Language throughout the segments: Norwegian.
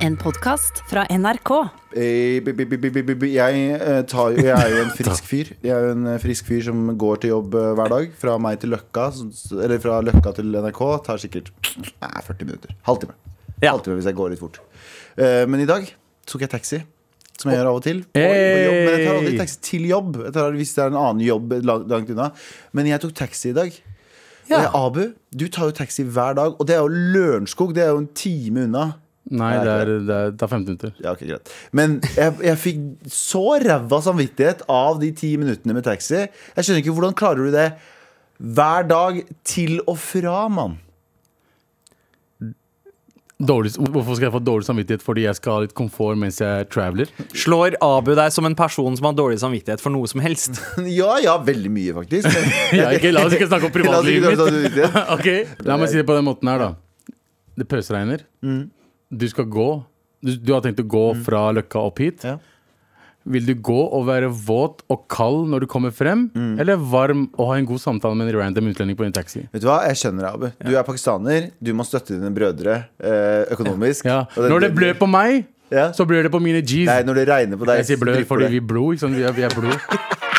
En podkast fra NRK. Jeg, tar, jeg er jo en frisk fyr. Jeg er jo en eh, frisk fyr som går til jobb eh, hver dag. Fra meg til Løkka, eller fra Løkka til NRK, tar sikkert nei, 40 minutter. Halvtime. Ja. Halvtime hvis jeg går litt fort. Eh, Men i dag tok jeg taxi. Som jeg gjør av og til. På, på Hey! jobb, men jeg tar aldri taxi til jobb. Jeg tar, hvis det er en annen jobb langt, unna. Men jeg tok taxi i dag. Og jeg, Abu, du tar jo taxi hver dag. Og det er jo Lørenskog. Det er jo en time unna. Nei, det er, det er, det tar 15 minutter. Ja, ok, greit Men jeg, jeg fikk så ræva samvittighet av de ti minuttene med taxi. Jeg skjønner ikke hvordan klarer du det hver dag til og fra, mann. Dårlig, hvorfor skal jeg få dårlig samvittighet fordi jeg skal ha litt komfort mens jeg traveler? Slår Abu deg som en person som har dårlig samvittighet for noe som helst? Ja, ja, veldig mye, faktisk. Ja, ikke, la oss ikke snakke om privatlivet mitt. samvittighet. Ok, La meg si det på den måten her, da. Det pøsregner. Mm. Du skal gå. Du, du har tenkt å gå fra Løkka opp hit. Ja. Vil du gå og være våt og kald når du kommer frem, Mm. eller varm og ha en god samtale med en random utlending på en taxi? Vet du hva, jeg skjønner deg, Abu. Du er pakistaner. Du må støtte dine brødre eh, økonomisk. Ja. Ja. Når det blør på meg, Ja. så blør det på mine G's. Nei, når det regner på deg, Jeg sier blør fordi det. vi er blod. Ikke sant? Vi er, vi er blod.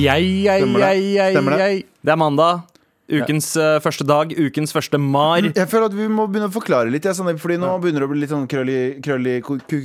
Jeg, jeg, jeg, jeg, jeg. Det er mandag. Ukens uh, første dag. Ukens første mar. Jeg føler at vi må begynne å forklare litt. Jeg, Sandeep. fordi nå begynner det å bli litt sånn krøll i,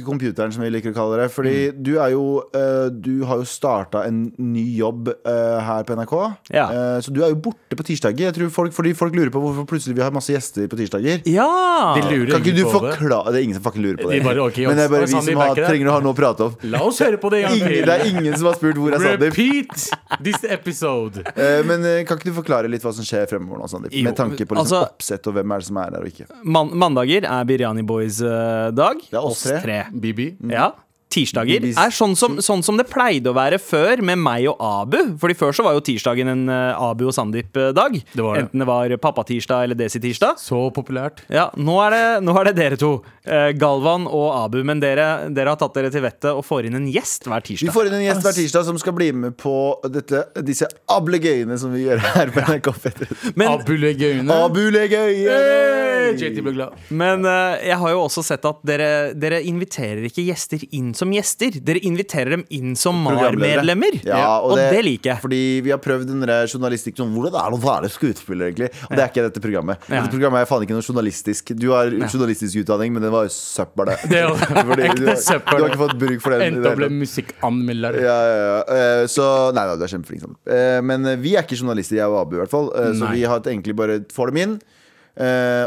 computeren, som vi liker å kalle det. Fordi Mm. du er jo uh, Du har jo starta en ny jobb uh, her på NRK. Ja. Eh, så du er jo borte på tirsdager. Jeg tror folk, fordi folk lurer på hvorfor plutselig vi har masse gjester på tirsdager. Ja! De lurer Kan ikke du forklare Det er ingen som fucking lurer på det. De bare, okay, Men det er bare vi som har, trenger å ha noe å prate om. La oss høre på det en gang til. det er ingen som har spurt hvor er Sandeep. Repeat this episode. Eh, men kan ikke du forklare litt hva som skjer fremover nå, Sandeep? Med tanke på liksom, altså- oppsett og hvem er det som er der og ikke. Man mandager er Biryani Boys-dag. Det er oss tre. BB. Ja. Tirsdager er sånn som, sånn som det pleide å være før med meg og Abu. Fordi Før så var jo tirsdagen en eh, Abu og Sandeep-dag. Det det. Enten det var pappatirsdag eller desi-tirsdag. Så populært. Ja, nå er, det, nå er det dere to. Eh, Galvan og Abu. Men dere, dere har tatt dere til vettet og får inn en gjest hver tirsdag. Vi får inn en gjest hver tirsdag som skal bli med på dette, disse ablegøyene som vi gjør her på NRK P3. Abulegøyene. Abulegøyene! JT ble glad. men eh, jeg har jo også sett at dere, dere inviterer ikke gjester inn som gjester. Dere inviterer dem inn som MAR-medlemmer. Ja, og, det, liker jeg. Fordi vi har prøvd den der journalistikk sånn, Hvordan er det å være skuespiller, egentlig? Og det er ikke dette programmet. Ja. Dette programmet er faen ikke noe journalistisk. Du har journalistisk utdanning, men det var jo søppel, det. Det var du, har, søppel. du har ikke fått bruk for den. Endte det opp med musikkanmelder. ja, ja, ja. Eh, Så Nei da, du er kjempeflink. Sånn. Eh, Men vi er ikke journalister, jeg og Abu i hvert fall. Eh, Så Nei. vi har egentlig bare får dem inn.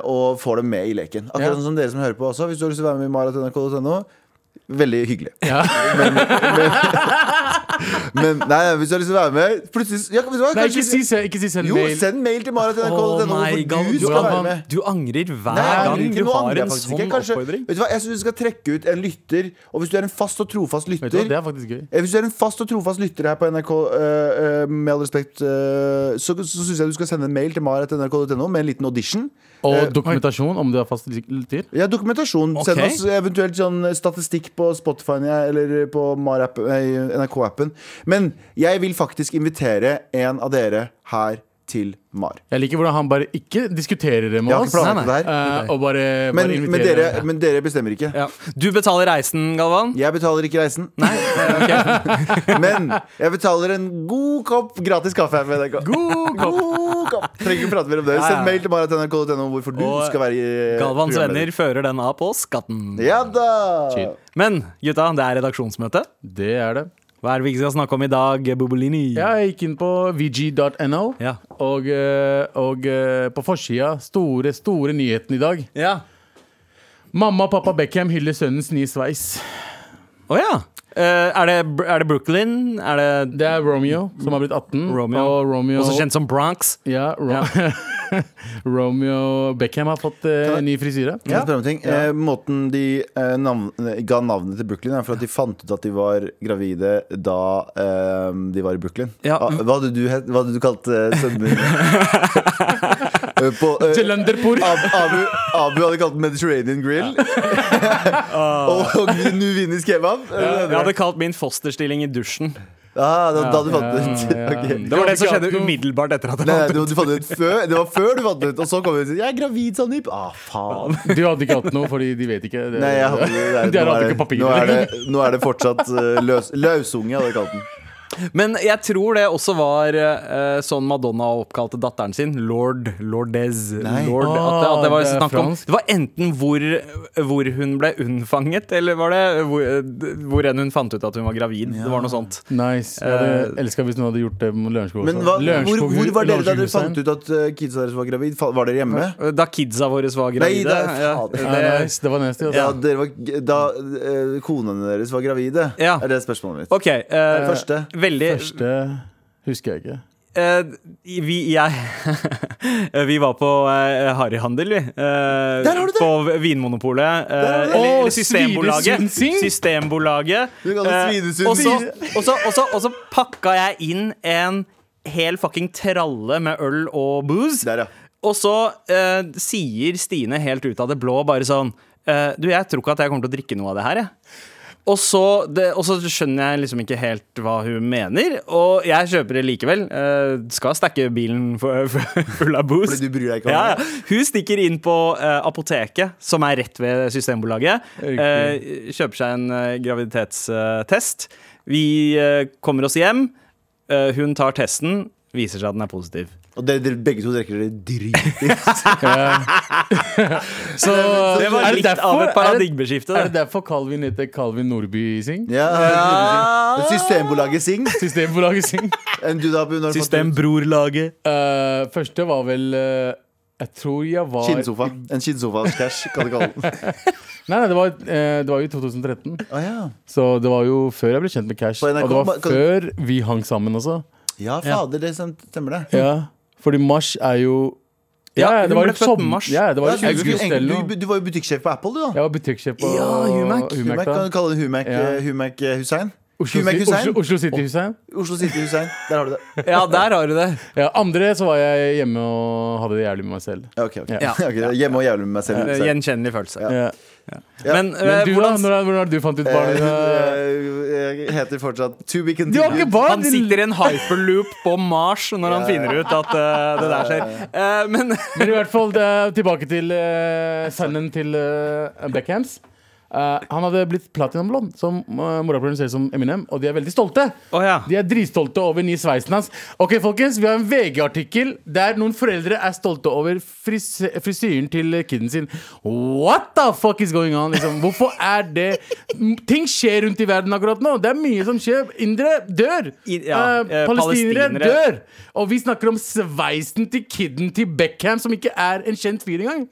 Og får dem med i leken. Akkurat Ja. sånn som dere som hører på også. Hvis du har lyst til å være med i marat.nrk.no. Veldig hyggelig. Ja. Men nei, nei, hvis du har lyst til å være med Plutselig ja, hva, Nei, ikke si, ikke si send Jo, mail. send mail til marat.nrk.no Oh hvorfor du du, skal være med. du angrer hver Nei, gang du har en sånn. Kanskje, oppfordring. vet du hva, Jeg syns du skal trekke ut en lytter. Og hvis du er en fast og trofast lytter du det er faktisk gøy. Eh, Hvis du er en fast og trofast lytter her på NRK, uh, uh, med all respekt, uh, så, så syns jeg du skal sende en mail til marat.nrk.no med en liten audition. Og Eh, dokumentasjon om du er fast lytter. Ja, dokumentasjon. Okay. Send oss eventuelt sånn statistikk på Spotify eller på NRK-appen. Men jeg vil faktisk invitere en av dere her til Mar. Jeg liker hvordan han bare ikke diskuterer det med oss. Nei, Nei, det her. eh, og bare, Men, bare men, inviterer. dere, men dere bestemmer ikke. Ja. Du betaler reisen, Galvan. Jeg betaler ikke reisen. Nei, okay. Men jeg betaler en god kopp gratis kaffe her med NRK. God kopp. God kopp. Trenger ikke prate mer om det. Ja, ja. Send mail til marat.nrk.no hvorfor du Og skal være i Galvans venner fører den av på skatten. Ja da! Chill. Men gutta, det er redaksjonsmøte. Det er det. Hva er det vi ikke skal snakke om i dag, Bobolini? Jeg gikk inn på vg.no, Ja. og, eh, og eh, på forsida store, store nyheten i dag. Ja. Mamma og pappa Beckham hyller sønnens nye sveis. Å ja. Uh, er, det, er det Brooklyn? Er det Det er Romeo, som har blitt 18. Romeo. Og Romeo også kjent som Bronx? Ja, Ro Romeo Beckham har fått eh, en ny frisyre. Ja. Eh, måten de eh, navn, ga navnet til Brooklyn, er for at de fant ut at de var gravide da eh, de var i Brooklyn. Ja. Ah, hva hadde du, het- hva hadde du kalt eh, sønnen din? Eh, på, uh, Jalanderpur. Ab, Abu, Abu hadde kalt den Mediterranean Grill. og, og Nuvinis kebab. Jeg hadde kalt min fosterstilling i dusjen. Ah, da, da du fant det ut. Ja. Det var det som skjedde umiddelbart etter at det fant det var du, du fant det ut før Det var før du fant det ut, og så kom du ut Jeg er gravid, Sandeep. Ah, faen. Du hadde ikke hatt noe, fordi de vet ikke. Det, Nei, jeg hadde, det, er- de nå, hatt ikke det, nå, er det, nå er det fortsatt uh, løs, løsunge, hadde jeg kalt den. Men jeg tror det også var uh, sånn Madonna oppkalte datteren sin. Lord Lordez. Nei. Lord, at, det, at det var Ah, det om. Det var enten hvor, hvor hun ble unnfanget, eller var det hvor, eh, hvor enn hun fant ut at hun var gravid. Det var noe sånt. Nice. Jeg hadde elska hvis noen hadde gjort det med Lørenskog. Men hva, hvor, hvor var dere da dere fant ut at eh, kidsa deres var gravid? Var dere hjemme? Da kidsa våre var Nei, gravide. det er ja. Ja, nice. Det var nasty. Altså. var, da uh, konene deres var gravide? Ja. Er det spørsmålet mitt? Okay, uh, Første. Veldig Første husker jeg ikke. Uh, vi, jeg Vi var på uh, harryhandel, vi. Uh, Der har du det! På Vinmonopolet. eh, har du det! eller Systembolaget. Systembolaget. Og så- pakka jeg inn en hel fucking tralle med øl og booze. Der, ja. Og så eh, sier Stine helt ut av det blå bare sånn eh, Du, jeg tror ikke at jeg kommer til å drikke noe av det her, jeg. Og så, det, og så skjønner jeg liksom ikke helt hva hun mener, og jeg kjøper det likevel. Uh, skal stacke bilen full av boost. Fordi du bryr deg ikke om ja, det? Hun stikker inn på uh, apoteket, som er rett ved Systembolaget. Eh, kjøper seg en graviditetstest. Vi kommer oss hjem. Hun tar testen. Viser seg at den er positiv. Og dere, dere begge to drikker dere dritings. Så Det var litt derfor- av et er det- paradigmeskifte. Er det det. derfor Calvin heter Calvin Nordby Sing? Ja. Systembolaget Sing. Systembolaget Sing. Systembrorlaget. Uh, første var vel uh, Jeg tror jeg var Kinnsofa. En kinnsofa-cash, kan du kalle den. Nei, nei det, var, eh, det var jo i 2013. Å ja. Så det var jo før jeg ble kjent med Cash. NRK, Og det var før vi hang sammen også. ja, fader, det stemmer det. Ja, fordi Mars er jo Ja, Ja, det var jo som- Mars. Ja, det var Ja, du, skulle 20 eller egentlig- noe. du, du var jo butikksjef på Apple, du, da. Jeg var butikksjef på Ja, Humac. Humac, Humac, kan du kalle det Humac, Ja. eh, Humac eh, Hussein? Oslo, Humac City- Hussein? Oslo, Oslo City Hussein. Oslo City Hussein. Der har du det. Ja, der har du det. Ja, andre så var jeg hjemme og hadde det jævlig med meg selv. Ok, ok. Ja. Ok, er Hjemme og jævlig med meg selv. Gjenkjennelig følelse. Ja. Ja. Ja. Men, Men eh, du, da? hvordan Når, når har du fant ut barnet? eh, Jeg heter fortsatt To be continued. barn! Han sitter i en hyperloop på Mars når han finner ut at uh, det der skjer. Eh, men Men i hvert fall det tilbake til uh, sønnen til uh, Beckhams. Eh, han hadde blitt platinumblond, som uh, morapuleren ser som Eminem, og de er veldig stolte. Oh, ja. De er dritstolte over ny sveisen hans. Ok, folkens, Vi har en VG-artikkel der noen foreldre er stolte over fris frisyren til kiden sin. What the fuck is going on? Liksom? Hvorfor er det Ting skjer rundt i verden akkurat nå. Det er mye som skjer. Indere dør. I- ja, Eh, eh, palestinere palestinere. dør. Og vi snakker om sveisen til kiden til Beckham, som ikke er en kjent fyr engang.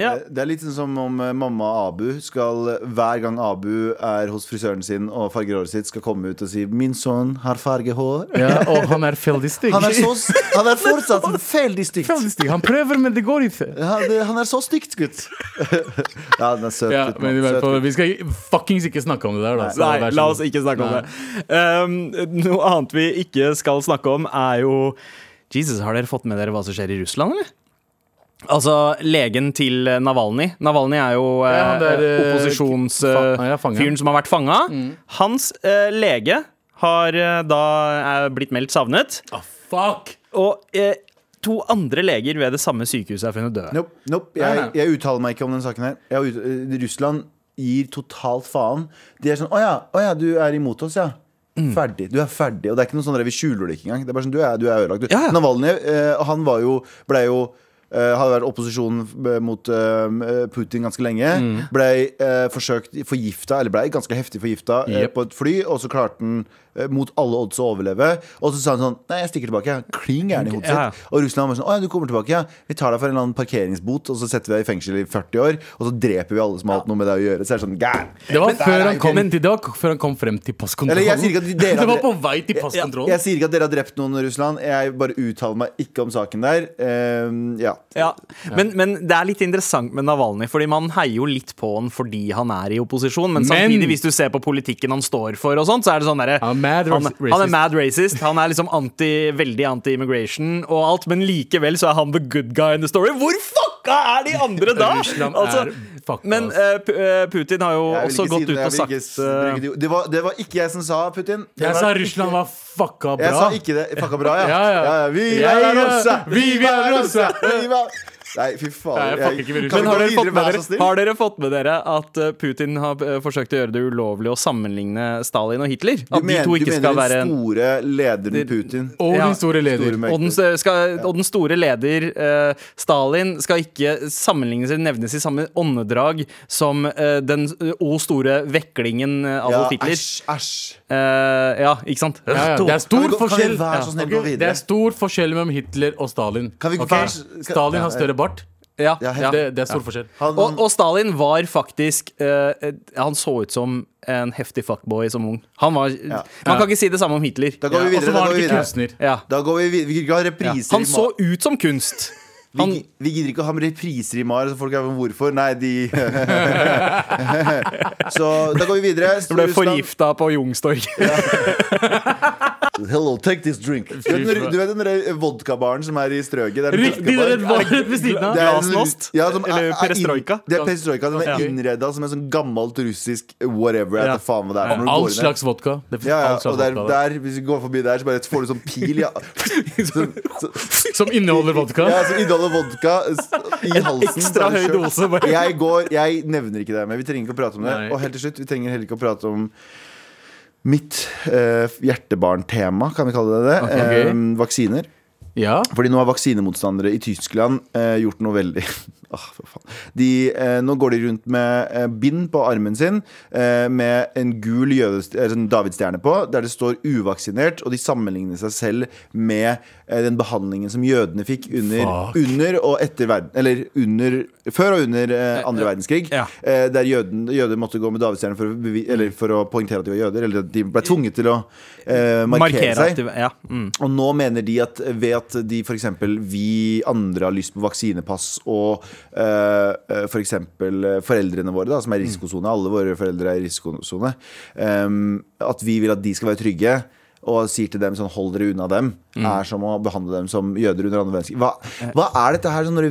Ja. Det er litt sånn som om eh, mamma Abu skal Hver gang Abu er hos frisøren sin og farger håret sitt, skal komme ut og si 'Min sønn har fargehår'. Ja, og han er veldig stygg. Han er, han er fortsatt veldig. Stygg. Han prøver, men det går ikke. Ja, det, han er så stygt, gutt. ja, den er søt. Ja, gutt, men i hvert Søt fall, gutt. vi skal fuckings ikke snakke om det der. Da. Så Nei, la oss ikke snakke om det. Um, noe annet vi ikke skal snakke om, er jo Jesus, har dere fått med dere hva som skjer i Russland, eller? Altså, legen til Navalny Navalny er jo Ja, eh, eh, opposisjonsfyren fa- ja, som har vært fanga. Hans eh, lege har eh, da er blitt meldt savnet. Oh, fuck! Og eh, to andre leger ved det samme sykehuset er funnet døde. Nope, nope. Jeg, jeg uttaler meg ikke om den saken her. Jeg, ut- eh, Russland gir totalt faen. De er sånn Å ja, å ja, du er imot oss, ja. Mm. Ferdig. Du er ferdig. Og det er ikke noe sånn der vi skjuler det ikke engang. Det er bare sånn, Du er, du er ødelagt. Du. Ja, ja. Navalny, eh, han var jo Ble jo eh, hadde vært opposisjon eh, mot uh, Putin ganske lenge. Mm. Ble uh, forsøkt forgifta, eller ble ganske heftig forgifta Yep. på et fly. Og så klarte han mot alle odds å overleve. Og så sa han sånn Nei, jeg stikker tilbake. Kling Klin gæren i hodet Ja. sitt. Og Russland var sånn Å ja, du kommer tilbake, ja. Vi tar deg for en eller annen parkeringsbot, og så setter vi deg i fengsel i 40 år. Og så dreper vi alle som har hatt noe med deg å gjøre. Så er det sånn gæren. Det var, før han kom, men- det var før han kom frem til passkontrollen. Jeg dere det var på vei til Jeg, passkontrollen. jeg sier ikke at dere har drept noen i Russland. Jeg bare uttaler meg ikke om saken der. Ehm, ja. Ja. Men, men det er litt interessant med Navalny, Fordi man heier jo litt på han fordi han er i opposisjon. Men, Men- samtidig, hvis du ser på politikken han står for, og sånt, så er det sånn derre Han mad han, racist. han er mad racist. Han er liksom anti, veldig anti-immigration og alt, men likevel så er han the good guy in the story. Hvor fucka fucka er de andre da?! Russland Altså, er men eh, Putin har jo også gått si ut og sagt ikke eh, det, var, det var ikke jeg som sa Putin. Det jeg var sa Russland var fucka bra. Jeg sa ikke det. Fucka bra, ja. Ja, ja. Ja, ja. la rosa! Viva Vi er Viva Nei, fy faen. Jeg, jeg Kan Men har dere, fått videre, med dere, har dere fått med dere at eh, Putin har eh, forsøkt å gjøre det ulovlig å sammenligne Stalin og Hitler? Du mener, de to ikke skal være den mener den store lederen Putin? Og Ja. din store leder. Store og den, skal, og den store leder uh, Stalin skal ikke sammenlignes eller nevnes i samme åndedrag som uh, den o store veklingen eh, Ja, Adolf Hitler. æsj, æsj. Eh, ja, ikke sant? Ja, ja. Det er stor forskjell? Det er stor forskjell mellom Hitler og Stalin. Kan vi Ok? kan- Stalin har større bart. Ja, Ja, ja. Det, det er stor forskjell. Han, Og, og Stalin var faktisk eh, Han så ut som en heftig fuckboy som ung. Han var, Man kan ikke si det samme om Hitler. da går vi videre. Da går vi videre. Da går vi videre. Vi ha Ja. Han så ut som kunst. Vi, Han, Vi, vi gidder ikke å ha med repriser i Mar, så folk er sånn Hvorfor? Nei, de Så da går vi videre. Du ble forgifta på Youngstorg. Hello, take this drink. Du vet, den- du vet den vodkabaren som er i Strøget? Det er Riktig, det er ved siden av. Er Glasnost? Ja, som er- Eller er perestrojka? Det er perestrojka. Den er innreda som en sånn gammelt russisk whatever. Ja. faen hva det er. All slags vodka. Det ja, ja, og der, vodka der. der, hvis vi går forbi der, så bare får du sånn pil ja. Som, så, Som inneholder vodka. ja, som inneholder vodka s- i halsen. Ekstra høy dose. Jeg går, jeg nevner ikke det, men vi trenger ikke å prate om det. Nei. Og helt til slutt, vi trenger heller ikke å prate om mitt eh, hjertebarntema, kan vi kalle det det. Okay. Eh, vaksiner. Ja. Fordi nå har vaksinemotstandere i Tyskland eh, gjort noe veldig Åh, for faen. De, eh, nå går de rundt med eh, bind på armen sin eh, med en gul eh, davidstjerne på, der det står 'uvaksinert', og de sammenligner seg selv med eh, den behandlingen som jødene fikk under, under og etter verden Eller under, før og under eh, andre verdenskrig. Ja. Eh, der jøden, jøder måtte gå med davidstjerne for, å for å poengtere at de var jøder, eller at de ble tvunget til å eh, markere, Markere seg. de Ja. Mm. Og nå mener de at ved at de eksempel vi andre har lyst på vaksinepass, og uh, for eksempel eh, foreldrene våre, da, som er i risikosone, alle våre foreldre er i risikosone, Um, at vi vil at de skal være trygge. Og sier til dem sånn, hold dere unna dem, er som å behandle dem som jøder under andre verdenskrig. Hva, hva er dette her sånne,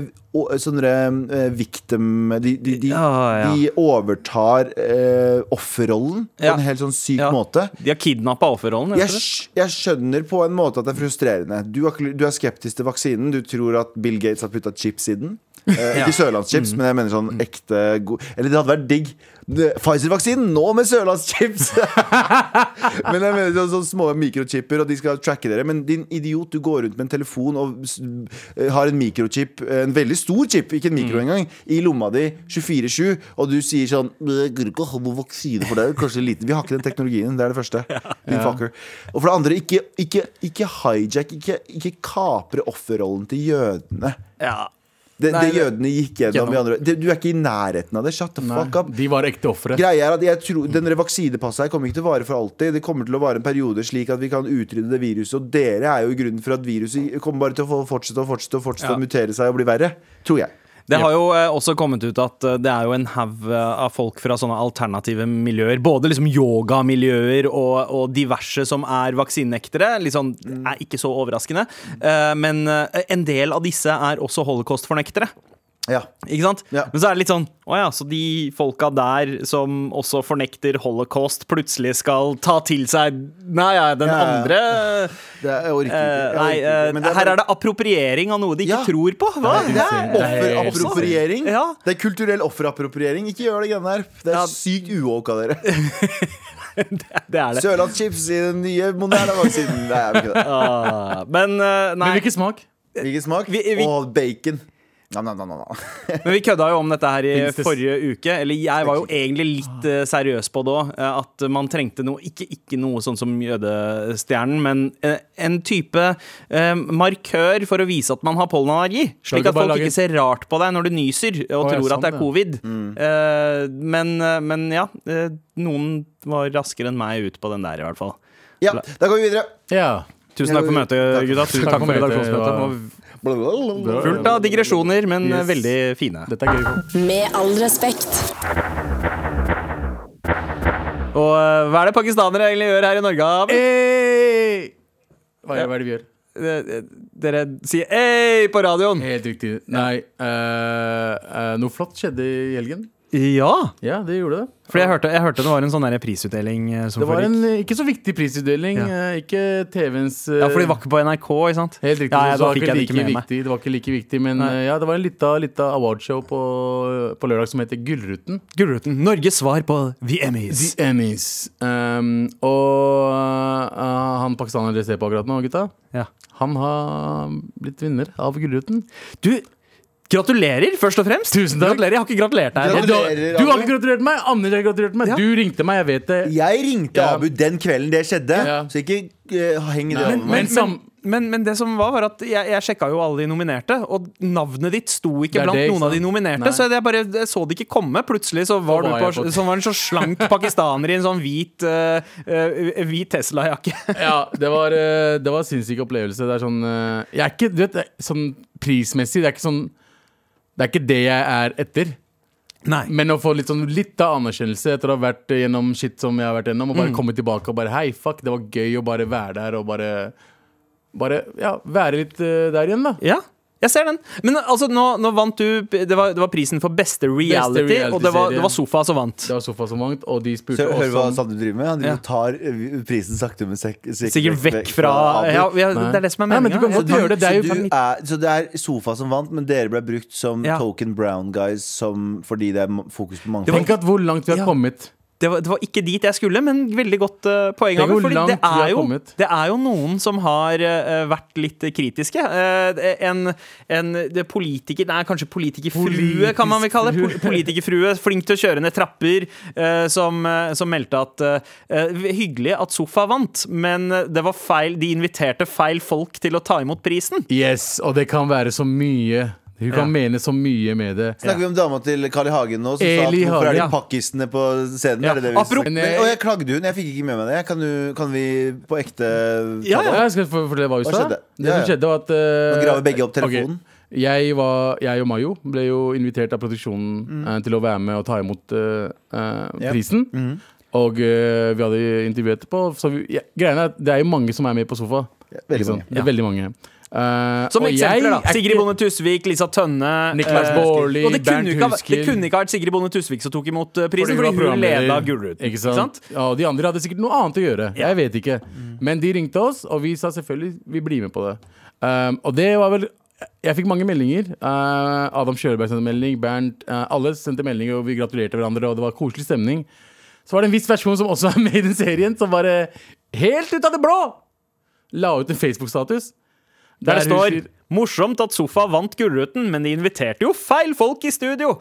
sånne uh, victim De, de, de, Ja, ja. de overtar uh, offerrollen på en helt sånn syk Ja. måte. De har kidnappa offerrollen. Jeg, jeg skjønner på en måte at det er frustrerende. Du er, du er skeptisk til vaksinen. Du tror at Bill Gates har putta chips i den. Eh, ikke sørlandschips, men jeg mener sånn ekte god Eller det hadde vært digg. Pfizer-vaksinen, nå med sørlandschips! men jeg mener sånn, sånn små mikrochipper, og de skal tracke dere. Men din idiot, du går rundt med en telefon og s- eh, har en mikrochip, en veldig stor chip, ikke en mikro engang, i lomma di 24-7, og du sier sånn Jeg gidder ikke å ha noen vaksine for deg. Kanskje lite. Vi har ikke den teknologien. Det er det første. Din fucker. Og for det andre, ikke, ikke, ikke hijack, ikke, ikke kapre offerrollen til jødene. Ja. Det, Nei, det jødene gikk gjennom i andre det, Du er ikke i nærheten av det. Shut the Nei, fuck up. de var ekte ofre. Greia er at jeg tror Den vaksinepasset her kommer ikke til å vare for alltid. Det kommer til å vare en periode slik at vi kan utrydde det viruset. Og dere er jo grunnen for at viruset kommer bare til å fortsette og fortsette og fortsette Ja. å mutere seg og bli verre. Tror jeg. Det har jo eh, også kommet ut at eh, det er jo en haug eh, av folk fra sånne alternative miljøer. Både liksom yogamiljøer og, og diverse som er vaksinenektere. Litt sånn, er ikke så overraskende. Men en del av disse er også holocaust-fornektere. Ja. Ikke sant? Ja. Men så er det litt sånn Å ja, så de folka der som også fornekter holocaust, plutselig skal ta til seg Nei, ja, den Ja, ja. andre Det er, jeg orker ikke. eh, Jeg Nei, orker ikke. eh, Men her er det appropriering av noe de ikke Ja. tror på. Hva? Det er Det er offerappropriering. Ja. Det er kulturell offerappropriering. Ikke gjør det greiene her. Det er Ja. sykt uåka av dere. Det er det. Sørlandschips i den nye moderne vaksinen. Nei, jeg ikke det. Ah, men eh, nei. Men hvilken smak? Hvilken smak? Vi- vi- Og bacon. No, no, nam. Men vi kødda jo om dette her i forrige uke. Eller jeg var jo egentlig litt eh, seriøs på det òg. At man trengte noe ikke, ikke noe sånn som jødestjernen, men eh, en type eh, markør for å vise at man har pollenallergi. Slik at folk ikke ser rart på deg når du nyser og tror at det er covid. Mm. Eh, men, eh, men ja, eh, noen var raskere enn meg ut på den der, i hvert fall. Ja, da går vi videre. Ja. Tusen takk for møtet, gutta. Tusen takk for møtet, redaksjonsmøtet. Fullt av digresjoner, men Yes. veldig fine. Dette er gøy. Med all respekt. Og eh, hva er det pakistanere egentlig gjør her i Norge? Hey! Hva er hva er det vi gjør? eh, dere sier 'ei' på radioen. Helt riktig. Nei, uh, uh, noe flott skjedde i helgen. Ja. Ja, det gjorde det. For jeg hørte, jeg hørte det var en sånn der prisutdeling eh, som Det var en eh, ikke så viktig prisutdeling. Ja. eh, Ikke TV-ens Ja, for de var ikke på NRK, ikke sant? Helt riktig. Ja, ja, så det, var det ikke like med meg. viktig, det var ikke like viktig, men Nei. ja, det var en lita, lita awardshow på, på lørdag som heter Gullruten. Gullruten. Norges svar på The Emmys. The Emmys. Um, og uh, han pakistaneren dere ser på akkurat nå, gutta, Ja. han har blitt vinner av Gullruten. Du, gratulerer, først og fremst. Tusen takk. Gratulerer, Jeg har ikke gratulert deg. Du, har- du har ikke gratulert meg! Anders har gratulert meg. Ja. Du ringte meg, jeg vet det. Jeg ringte Ja. Abu den kvelden det skjedde, Ja. så ikke eh, heng det over meg. Men, sam- men, men det som var, var at jeg, jeg sjekka jo alle de nominerte, og navnet ditt sto Det ikke er blant det, ikke noen av de sant? nominerte. Nei. Så jeg bare jeg så det ikke komme. Plutselig så var, Så du på, på- så var en så slank pakistaner i en sånn hvit, uh, uh, hvit Tesla-jakke. Ja, det var, eh, det var en sinnssyk opplevelse. Det er sånn eh, Jeg er ikke, du vet, det er sånn prismessig Det er ikke sånn Det er ikke det jeg er etter. Nei. Men å få litt, sånn, litt av anerkjennelse etter å ha vært gjennom shit som jeg har vært gjennom, og bare komme tilbake og bare Hei, fuck, det var gøy å bare være der og bare Bare ja, være litt uh, der igjen, da. Ja, jeg ser den. Men altså, nå, nå vant du Det var, det var prisen for beste reality, og det var, det var Sofa som vant. Det var Sofa som vant, og de spurte Så, hør hva Sandeep driver med. Han Ja. tar eh, prisen sakte, men sek Sikkert vekk fra Abu. ja, ja, Det er det som er meninga. Så, så, så det er Sofa som vant, men dere ble brukt som Ja. token brown guys som, fordi det er fokus på mangfold? Tenk at hvor langt vi har Ja. kommet. Det, var, det var ikke dit jeg skulle, men veldig godt uh, poeng. Det, fordi det er, jo, det er jo noen som har uh, vært litt kritiske. Uh, en en det politiker Nei, kanskje politikerfrue, kan man vel kalle det. Politikerfrue, flink til å kjøre ned trapper, uh, som, som meldte at Hyggelig at Sofa vant, men det var feil De inviterte feil folk til å ta imot prisen. Yes, og det kan være så mye. Hun kan Ja. mene så mye med det. Snakker vi om dama til Carl I. Hagen nå, som sa at Eli hvorfor er de pakkisene på scenen? Ja, Er det det vi apropos- men, eh, Og jeg klagde hun, jeg fikk ikke med meg det. Kan, du, kan vi på ekte ta Ja, det ja. jeg skal for- fortelle hva hun sa. skjedde? Det Ja, som ja. skjedde var at eh, Nå graver begge opp ok. telefonen. Jeg, var, jeg og Mayo ble jo invitert av produksjonen eh, til å være med og ta imot eh, eh, Yep. prisen. Mhm. Og eh, vi hadde intervjuet etterpå. Så vi, ja, greiene er at det er jo mange som er med på sofa. Ja, Ikke veldig sant? mange. Det er veldig mange. Eh, Som eksempler, da. Sigrid ikke- Bonde Tusvik, Lisa Tønne Niklas eh, Baarli, kunne, Bernt ikke det kunne ikke vært Sigrid Bonde Tusvik som tok imot eh, prisen, fordi, fordi hun leda Gullruten. Ikke sant? Ja, og de andre hadde sikkert noe annet å gjøre. Ja. Jeg vet ikke. Men de ringte oss, og vi sa selvfølgelig vi blir med på det. Um, og det var vel Jeg fikk mange meldinger. Uh, Adam Kjølberg sendte melding. Bernt. uh, alle sendte meldinger, og vi gratulerte hverandre, og det var koselig stemning. Så var det en viss versjon som også er med i den serien, som bare helt ut av det blå la ut en Facebook-status. Der det står sier- 'Morsomt at Sofa vant Gullruten, men de inviterte jo feil folk i studio'.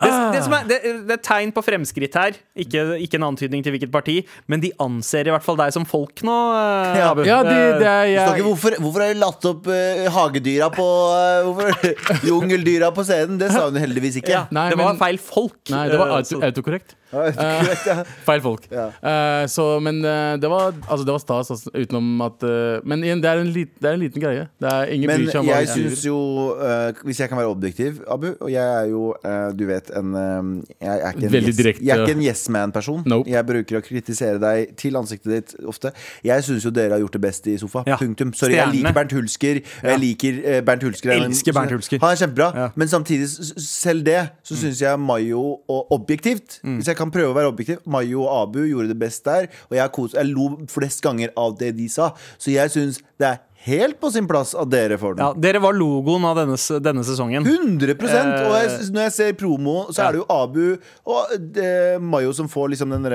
Det, Ah. det, som er, det, det er tegn på fremskritt her. Ikke, ikke en antydning til hvilket parti, men de anser i hvert fall deg som folk nå. eh, Ja. Abu. Ja, de, det er Du snakker, hvorfor, hvorfor har du latt opp uh, hagedyra på uh, Hvorfor Jungeldyra på scenen? Det sa hun heldigvis ikke. Ja, Nei, det var men- feil folk. Nei, det var eh, auto, autokorrekt. Ja. Feil folk. Ja. Eh, så, men eh, det var, altså, det var stas, altså, utenom at eh, Men igjen, det er, en lit, det er en liten greie. Det er, ingen Men bryr seg jeg syns jo, uh, hvis jeg kan være objektiv, Abu Og jeg er jo, uh, du vet, en uh, Jeg er ikke en, Veldig yes, direkte. jeg er ikke en yes man-person. Nope. Jeg bruker å kritisere deg til ansiktet ditt ofte. Jeg syns jo dere har gjort det best i sofa. Ja. Punktum. Sorry, jeg liker Bernt Hulsker. Jeg liker eh, Bernt Hulsker. Jeg Elsker Bernt Hulsker. Han er kjempebra. Ja. Men samtidig, selv det, så syns jeg Mayo og objektivt Mm. Hvis jeg kan prøve å være objektiv Mayo og Abu gjorde det best der. Og jeg, kos, jeg lo flest ganger av det de sa. Så jeg syns det er helt på sin plass at dere får den. Ja, dere var logoen av denne, denne sesongen. 100 Og jeg, Eh, når jeg ser promo, så er det jo Abu og det, Mayo som får liksom den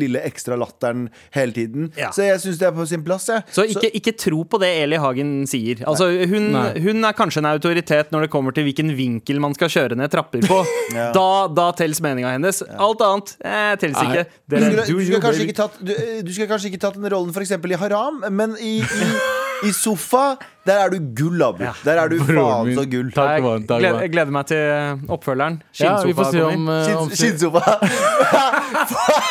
lille ekstra latteren hele tiden. Ja. Så jeg syns det er på sin plass. Jeg. Så ikke, ikke tro på det Eli Hagen sier. Altså, hun, hun er kanskje en autoritet når det kommer til hvilken vinkel man skal kjøre ned trapper på. Ja. Da, da tels meninga hennes. Alt annet eh, tels ikke. ikke. Du Dere, skulle, du, skulle ikke tatt, du, du skulle kanskje ikke tatt den rollen for eksempel i Haram, men i, i, i sofa, der er du gull, Abu. Ja. Der er du Broren faen min. så gull. Takk, mann, takk, gleder, mann. jeg gleder meg til oppfølgeren. Ja, vi får Skinnsofa se om, kommer. eh, om Skinnsofa.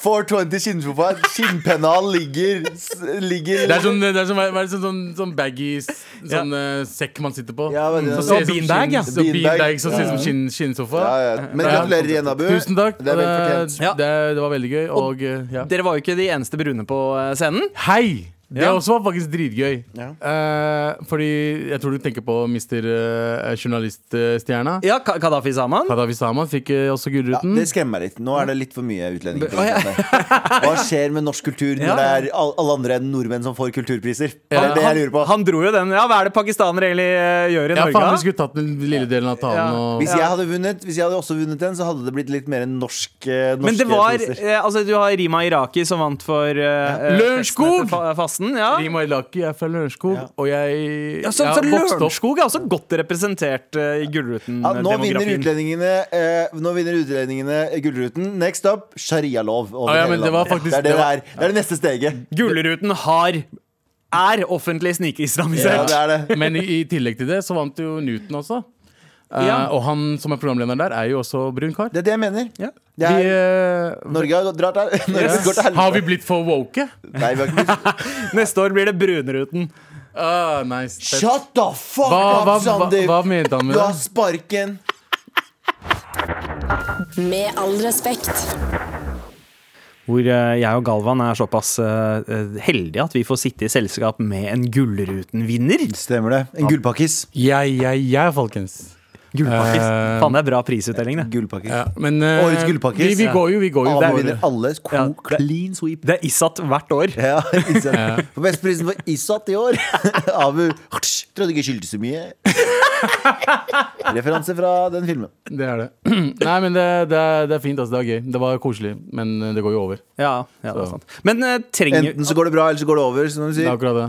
420 skinnsofa. Skinnpennal ligger, s- ligger Det er sånn, det er sånn, hva er det, sånn, sånn, sånn baggy s- sånn eh, sekk man sitter på. Ja, men det- Som ser ut som beanbag, ja. så Beanbag. Beanbag som ser ut som skinn, skinnsofa. ja, ja. Men gratulerer igjen, Abu. Tusen takk. Det er vel fortjent. Ja. Det, det var veldig gøy. Og, eh, ja. Dere var jo ikke de eneste brune på eh, scenen. Hei! Det Ja. også var faktisk dritgøy. Ja. Uh, fordi jeg tror du tenker på Mr. Uh, journaliststjerna. Ja, Ka- Kadafi Saman. Kadafi Saman fikk uh, også Ja, det skremmer meg litt. Nå er det litt for mye utlendinger. Oh, ja. Hva skjer med norsk kultur når Ja. det er all- alle andre enn nordmenn som får kulturpriser? Det er det jeg lurer på. Han dro jo den. Ja, Hva er det pakistanere egentlig gjør i ja, Norge? faen, da? vi skulle tatt den lille delen av talen. Ja. Og, Hvis jeg hadde vunnet Hvis jeg hadde også vunnet den, så hadde det blitt litt mer norsk, eh, norske Men det var priser. Altså, du har Rima Iraki som vant for uh, Lørenskog! Fasten. Ja. Rima Ilaki er fra Lørenskog, Ja. og jeg, Ja, så, jeg har vokst opp Lørenskog er også godt representert eh, i ja, nå vinner Gullruten-demografien. utlendingene eh, Nå vinner utlendingene Gullruten. Next up sharialov over Ah, ja, hele det var landet. faktisk- det, er det, det er. det er det neste steget. Gullruten har er offentlig Ja, snikislamisert. det er det. Men i, i tillegg til det så vant jo Newton også. Eh, Uh, Og han som er programleder der, er jo også brun kar. Det er det jeg mener. Ja. Det Vi, er, eh, Norge har gått- drar til Norge går til helvete. har vi blitt for woke? Nei, vi har ikke blitt Neste år blir det Brunruten. Uh, nice. Shut the fuck Hva, hva, up, hva, Sander! hva mente han med Du har sparken. Med all respekt. Hvor eh, jeg og Galvan er såpass heldige at vi får sitte i selskap med en Gullruten-vinner. Stemmer det. En gullpakkis. Jeg, jeg, jeg, folkens. Gullpakkis. Eh, Faen, det er bra prisutdeling, det. Gullpakkis. Ja, men uh, Årets gullpakkis. Vi, vi går jo, vi går jo Alle vinner alle. Ja. clean sweep. Det er Isat hvert år. Ja, Isat. For Bestprisen for Isat i år. Abu trodde ikke skyldte så mye. Referanse fra den filmen. Det er det. Nei, men det, det, er, det er fint. Altså, det var gøy. Det var koselig, men det går jo over. Ja, ja det er sant. Men uh, trenger Enten så går det bra, eller så går det over. Som de Det er akkurat det.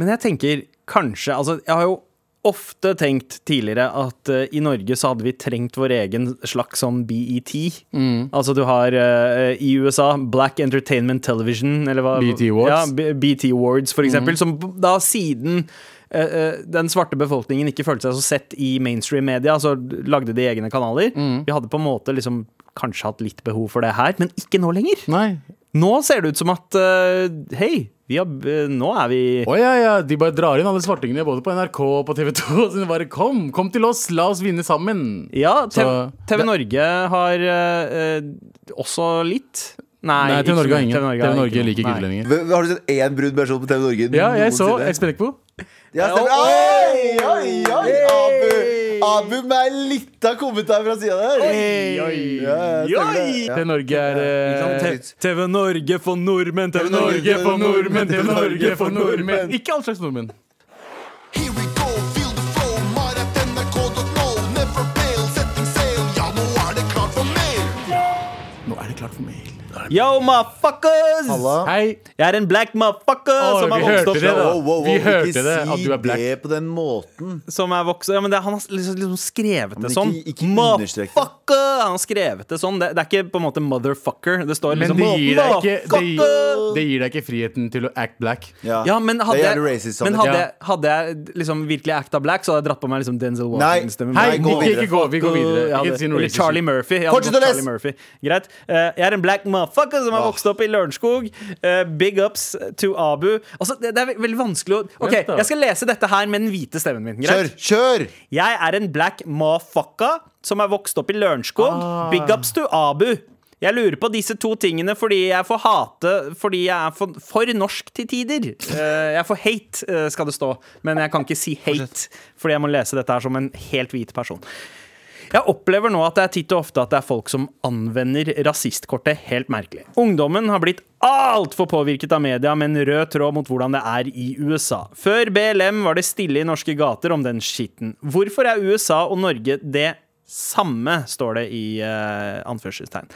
Men jeg tenker kanskje Altså, jeg har jo ofte tenkt tidligere at uh, i Norge så hadde vi trengt vår egen slags sånn BET. Altså du har uh, i USA Black Entertainment Television, eller hva BET Awards. Ja, BT BET Awards, for eksempel. Som da siden eh, den svarte befolkningen ikke følte seg så sett i mainstream-media, så lagde de egne kanaler. Vi hadde på en måte liksom kanskje hatt litt behov for det her, men ikke nå lenger. Nei. Nå ser det ut som at hei, har, eh, nå er vi Å ja, ja. De bare drar inn alle svartingene både på NRK og på TV 2. Så de bare kom, kom til oss, la oss vinne sammen. Ja, TV, TV Norge har eh, eh, også litt. Nei, Nei, TV Norge har ingen. TV Norge noe. liker ikke utlendinger. Har du sett én brun person på TV Norge? Ja, jeg så? Espen Eckbo. Ja, stemmer. Oi, oi, oi! Abu, Abu med ei lita kommentar fra sida der. TV Norge er eh, TV Norge for nordmenn, TV Norge for nordmenn, TV Norge for nordmenn. Ikke all slags nordmenn. Nå er det klart for mail. Yo, motherfuckers! Hei. Jeg er en black motherfucker Å, som, vi er vokst hørte opp, det, da. Wow, wow, wow, Vi hørte ikke det, si at du er black. det på den måten. som er vokst ja, men det, Han har liksom, liksom skrevet det sånn. ikke understrek det. Motherfucker! Han har skrevet det sånn. Det, det er ikke på en måte motherfucker. Det står Men liksom det gir deg ikke, det gir, motherfucker! det gir deg ikke friheten til å act black. Ja, men hadde, det er jeg, jævlig racist. men Sander. hadde, Ja. jeg, hadde jeg liksom virkelig acta black, så hadde jeg dratt på meg liksom Denzel Nei. Washington-stemmen. Hei, Nei, gå ikke, videre. ikke gå. Vi går videre. Ikke si noe eller racist Charlie. Murphy. Jeg hadde Fortsett gått å Charlie lese. Murphy. Greit. Eh, jeg er en black motherfucker som har vokst opp i Lørenskog. Uh, big ups to Abu. Altså, det, det er veldig vanskelig å OK, jeg skal lese dette her med den hvite stemmen min. Kjør! Greit? Kjør! Jeg er en black mafaka som er vokst opp i Lørenskog. Ah. Big ups to Abu. Jeg lurer på disse to tingene fordi jeg får hate Fordi jeg er for, for norsk til tider. Uh, jeg får hate, uh, skal det stå. Men jeg kan ikke si hate, fordi jeg må lese dette her som en helt hvit person. Jeg opplever nå at det er titt og ofte at det er folk som anvender rasistkortet helt merkelig. Ungdommen har blitt altfor påvirket av media med en rød tråd mot hvordan det er i USA. Før BLM var det stille i norske gater om den skitten. Hvorfor er USA og Norge det samme, står det i uh, anførselstegn.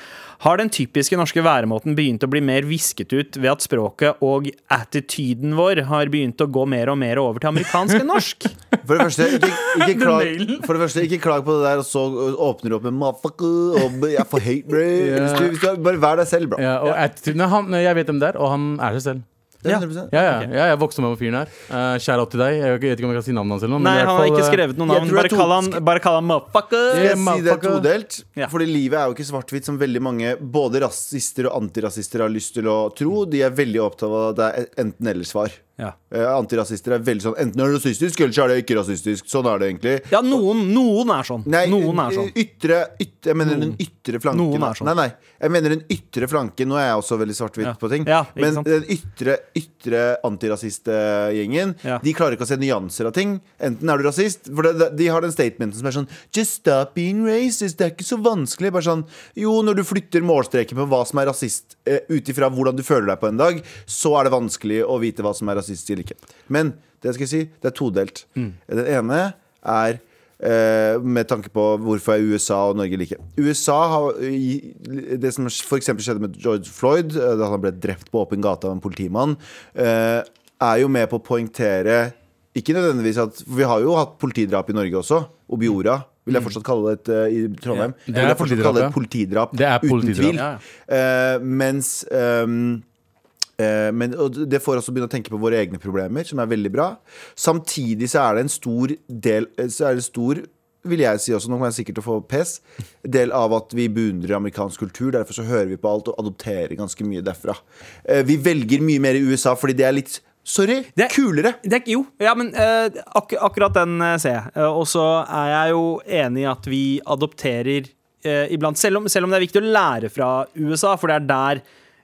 Har den typiske norske væremåten begynt å bli mer visket ut ved at språket og attityden vår har begynt å gå mer og mer over til amerikansk enn norsk? For det første, ikke, ikke, klag, for det første, ikke klag på det der, og så åpner du opp med motherfucker og jeg bro. Du, hvis du, bare vær deg selv, bro. Ja, og attitude, han, jeg vet hvem det er, og han er seg selv. Ja. Ja, ja, ja, jeg vokste med på fyren her. Uh, Shout out til deg. Jeg vet ikke om jeg kan si navnet hans eller noe. Nei, i han har fall, ikke eh, skrevet noe navn. Bare kall han, bare kall han motherfucker. Jeg Yeah, si det er todelt? Ja. Fordi livet er jo ikke svart-hvitt, som veldig mange både rasister og antirasister har lyst til å tro. De er veldig opptatt av at det er enten-eller-svar. Ja. Eh, antirasister er veldig sånn Enten er det rasistisk, eller så er det ikke rasistisk. Sånn er det egentlig. Ja, noen, noen er sånn. Nei, noen er sånn. Ytre, ytre Jeg mener den ytre flanken. Noen er sånn. Nei, nei. Jeg mener den ytre flanken. Nå er jeg også veldig svart-hvitt Ja. på ting. Ja, men sant? den ytre, ytre antirasistgjengen, Ja. de klarer ikke å se nyanser av ting. Enten er du rasist For det, de har den statementen som er sånn Just stop being racist. Det er ikke så vanskelig. Bare sånn Jo, når du flytter målstreken på hva som er rasist, uh, ut ifra hvordan du føler deg på en dag, så er det vanskelig å vite hva som er rasistisk eller ikke. Men det skal jeg si, det er todelt. Mm. Den ene er eh, med tanke på hvorfor er USA og Norge like. USA har Det som f.eks. skjedde med George Floyd, eh, da han ble drept på åpen gate av en politimann, eh, er jo med på å poengtere Ikke nødvendigvis at For vi har jo hatt politidrap i Norge også. Obiora. Vil jeg fortsatt kalle det et eh, i Trondheim. Det er det et politidrap, politidrap. Det er uten tvil. Ja, Uh, mens eh, men og det får oss å begynne å tenke på våre egne problemer, som er veldig bra. Samtidig så er det en stor del eh, Så er det stor vil jeg si også, nå kommer jeg sikkert til å få pes Del av at vi beundrer amerikansk kultur Derfor så hører vi på alt og adopterer ganske mye derfra Eh, Vi velger mye mer i USA Fordi det er litt, sorry, Det er- kulere Det jo, ja, men uh, ak akkurat den uh, ser jeg. Uh, og så er jeg jo enig i at vi adopterer eh, iblant, selv om, selv om det er viktig å lære fra USA, for det er der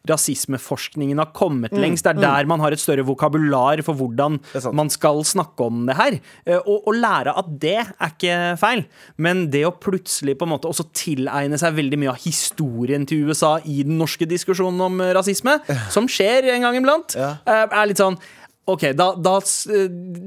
rasismeforskningen har kommet lengst. Det er der man har et større vokabular for hvordan man skal snakke om det her. Eh, og, og lære at det er ikke feil. Men det å plutselig på en måte også tilegne seg veldig mye av historien til USA i den norske diskusjonen om rasisme, som skjer en gang iblant, eh, er litt sånn Ok, da, da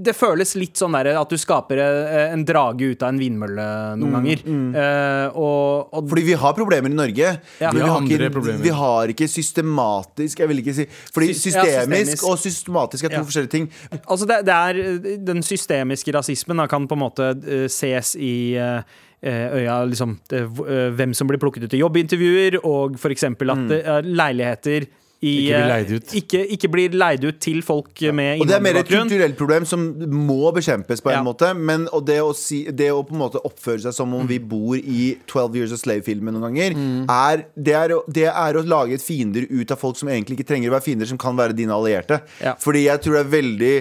Det føles litt sånn der at du skaper eh, en drage ut av en vindmølle noen ganger. Eh, og, og Fordi vi har problemer i Norge Ja. Men Vi har ikke, problemer. vi har ikke systematisk Jeg vil ikke si Fordi systemisk, ja, systemisk og systematisk er to Ja. forskjellige ting Altså det, det er eh, Den systemiske rasismen da, kan på en måte uh, ses i eh, eh, øya liksom, eh, hvem som blir plukket ut til jobbintervjuer, og f.eks. at mm. leiligheter Ikke blir eh, leid ut. Ikke, ikke blir leid ut til folk med Og det er mer et innvandrerbakgrunn. kulturelt problem som må bekjempes på en Ja. måte. Men det, å si, det å på en måte oppføre seg som om vi bor i 12 Years a Slave-filmen noen ganger, er, det, er, det er å lage et fiender ut av folk som egentlig ikke trenger å være fiender, som kan være dine allierte. Ja. Fordi jeg tror det er veldig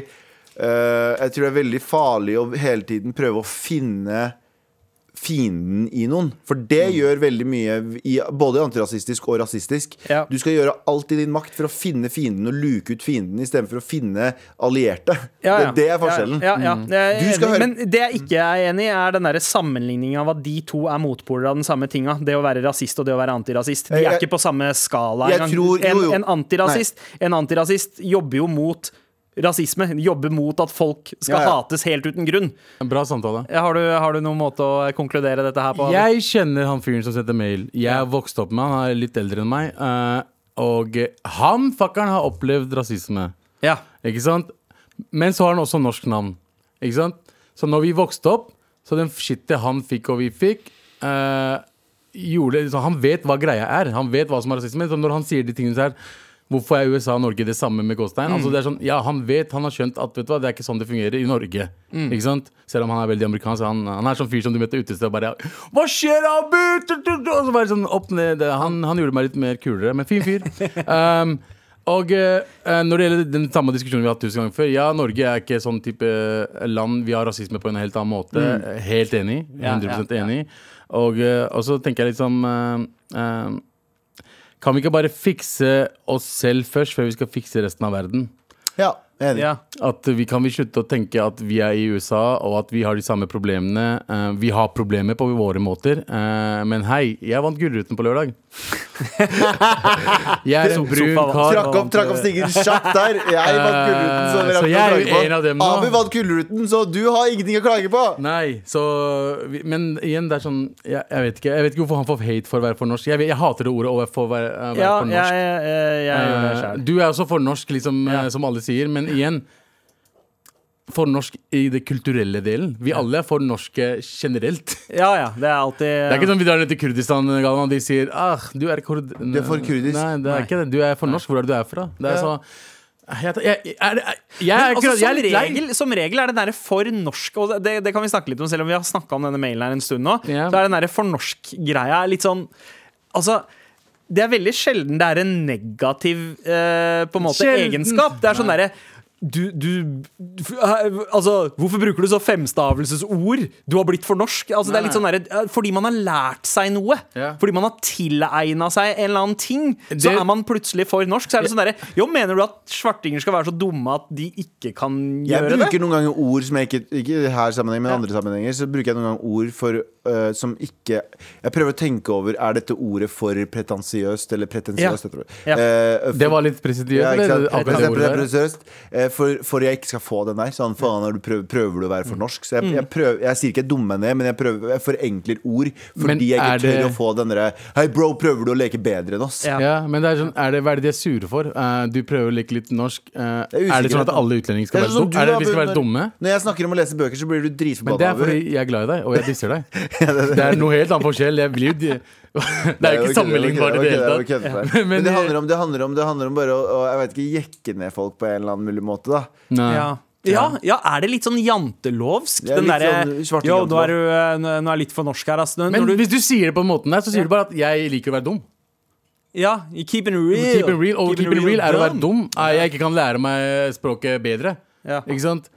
uh, Jeg tror det er veldig farlig å hele tiden prøve å finne fienden i noen. For det gjør veldig mye, i, både antirasistisk og rasistisk. Ja. Du skal gjøre alt i din makt for å finne fienden og luke ut fienden istedenfor å finne allierte. Ja, ja. Det, det er forskjellen. Ja, ja, ja. Jeg er Du skal enig. høre- Men det jeg ikke er enig i, er den sammenligninga av at de to er motpoler av den samme tinga. Det å være rasist og det å være antirasist. De er jeg- ikke på samme skala engang. tror- jo, jo. En, en, en antirasist jobber jo mot rasisme. Jobbe mot at folk skal Ja, ja. hates helt uten grunn. En bra samtale. Har du, har du noen måte å konkludere dette her på? Jeg kjenner han fyren som sendte mail. Jeg vokste opp med han, han er litt eldre enn meg. eh, og han fuckeren har opplevd rasisme. Ja. Ikke sant? Men så har han også norsk navn. Ikke sant? Så når vi vokste opp, så den shitet han fikk og vi fikk uh, gjorde, så Han vet hva greia er. Han vet hva som er rasisme. Så når han sier de tingene her Hvorfor er USA og Norge det samme med gåstein? Altså det er sånn, ja, Han vet, han har skjønt at vet du hva, det er ikke sånn det fungerer i Norge. Ikke sant? Selv om han er veldig amerikansk. Han, han er sånn fyr som du møter utested og bare Hva skjer, Abu? Og så bare sånn opp ned. Han, han gjorde meg litt mer kulere, men fin fyr. Um, og uh, når det gjelder den samme diskusjonen vi har hatt tusen ganger før Ja, Norge er ikke sånn type land. Vi har rasisme på en helt annen måte. Helt enig. 100% enig. Og, uh, så tenker jeg litt sånn uh, Kan vi ikke bare fikse oss selv først, før vi skal fikse resten av verden? Ja, enig. ja. At vi Kan vi slutte å tenke at vi er i USA, og at vi har de samme problemene? Uh, vi har problemer på våre måter, uh, men hei, jeg vant Gullruten på lørdag. jeg er en brun kar. Trakk opp, trakk opp stigen kjapt der. Jeg vant Gullruten, så dere så har jeg er jo en av dem nå. Abu vant Gullruten, så du har ingenting å klage på. Nei, så Men igjen, det er sånn Jeg, jeg vet ikke Jeg vet ikke hvorfor han får hate for å være for norsk. Jeg, jeg hater det ordet å være for, være, være ja for norsk. jeg, jeg, Eh, du er også for norsk, liksom, Ja. eh, som alle sier, men igjen For norsk i det kulturelle delen. Vi alle er for norske generelt. Ja, ja. Det er alltid Det er ikke sånn vi drar ned til Kurdistan og de sier ah, du er kurd. Du er for kurdisk. Nei, det er Nei. ikke det. Du er for norsk. Hvor er det du er fra? Det er Ja. så jeg, jeg, jeg, jeg, jeg, Men ikke- jeg som, regel, som regel er det derre for norsk Og det, det kan vi snakke litt om, selv om vi har snakka om denne mailen her en stund nå. Yeah. Så er den derre for norsk-greia litt sånn Altså det er veldig sjelden det er en negativ eh, på en måte Sjelden. egenskap. Det er sånn derre du, du eh, Altså, hvorfor bruker du så femstavelsesord? Du har blitt for norsk. Altså, det er litt sånn der, eh, fordi man har lært seg noe. Ja. Fordi man har tilegna seg en eller annen ting, så er man plutselig for norsk. Så er det sånn derre Jo, mener du at svartinger skal være så dumme at de ikke kan gjøre det? Jeg bruker det? noen ganger ord som jeg ikke Ikke her sammenheng, men ja. andre sammenhenger Så bruker jeg noen ganger ord for øh, som ikke Jeg prøver å tenke over Er dette ordet for pretensiøst eller pretensiøst? Ja. Ja. Uh, for- Det var litt presidiøst. ja, eh, for, for jeg ikke skal få den der. Sånn, faen, du prøver, prøver du å være for norsk? Så jeg, jeg, prøver, jeg sier ikke jeg dummer ned, men jeg, prøver, jeg forenkler ord fordi jeg ikke tør det- å få den derre Hei, bro, prøver du å leke bedre enn oss? Ja. Men det er sånn, er det, hva er det de er sure for? Uh, du prøver å leke litt norsk. Er det sånn at alle utlendinger skal være, sånn dum? du, er det vi skal være dumme? Når jeg snakker om å lese bøker, så blir du Men det er fordi jeg er glad i deg, og jeg disser deg. Det er noe helt annen forskjell. Jeg blir jo Det er jo ikke sammenlignbart i det hele tatt. Men, det handler om, det handler om, det handler om bare å, å jeg vet ikke, jekke ned folk på en eller annen mulig måte. da Nei. Ja. Ja, ja, er det litt sånn jantelovsk? Ja, den derre sånn Jo, nå er du eh, nå er litt for norsk her, Altså. Når, Men du, hvis du sier det på den måten der, så sier du bare at jeg liker å være dum. ja, keep it real. Keep it real, Og keep it real er å være dum. Jeg ikke kan lære meg språket bedre. Ja. Ikke sant?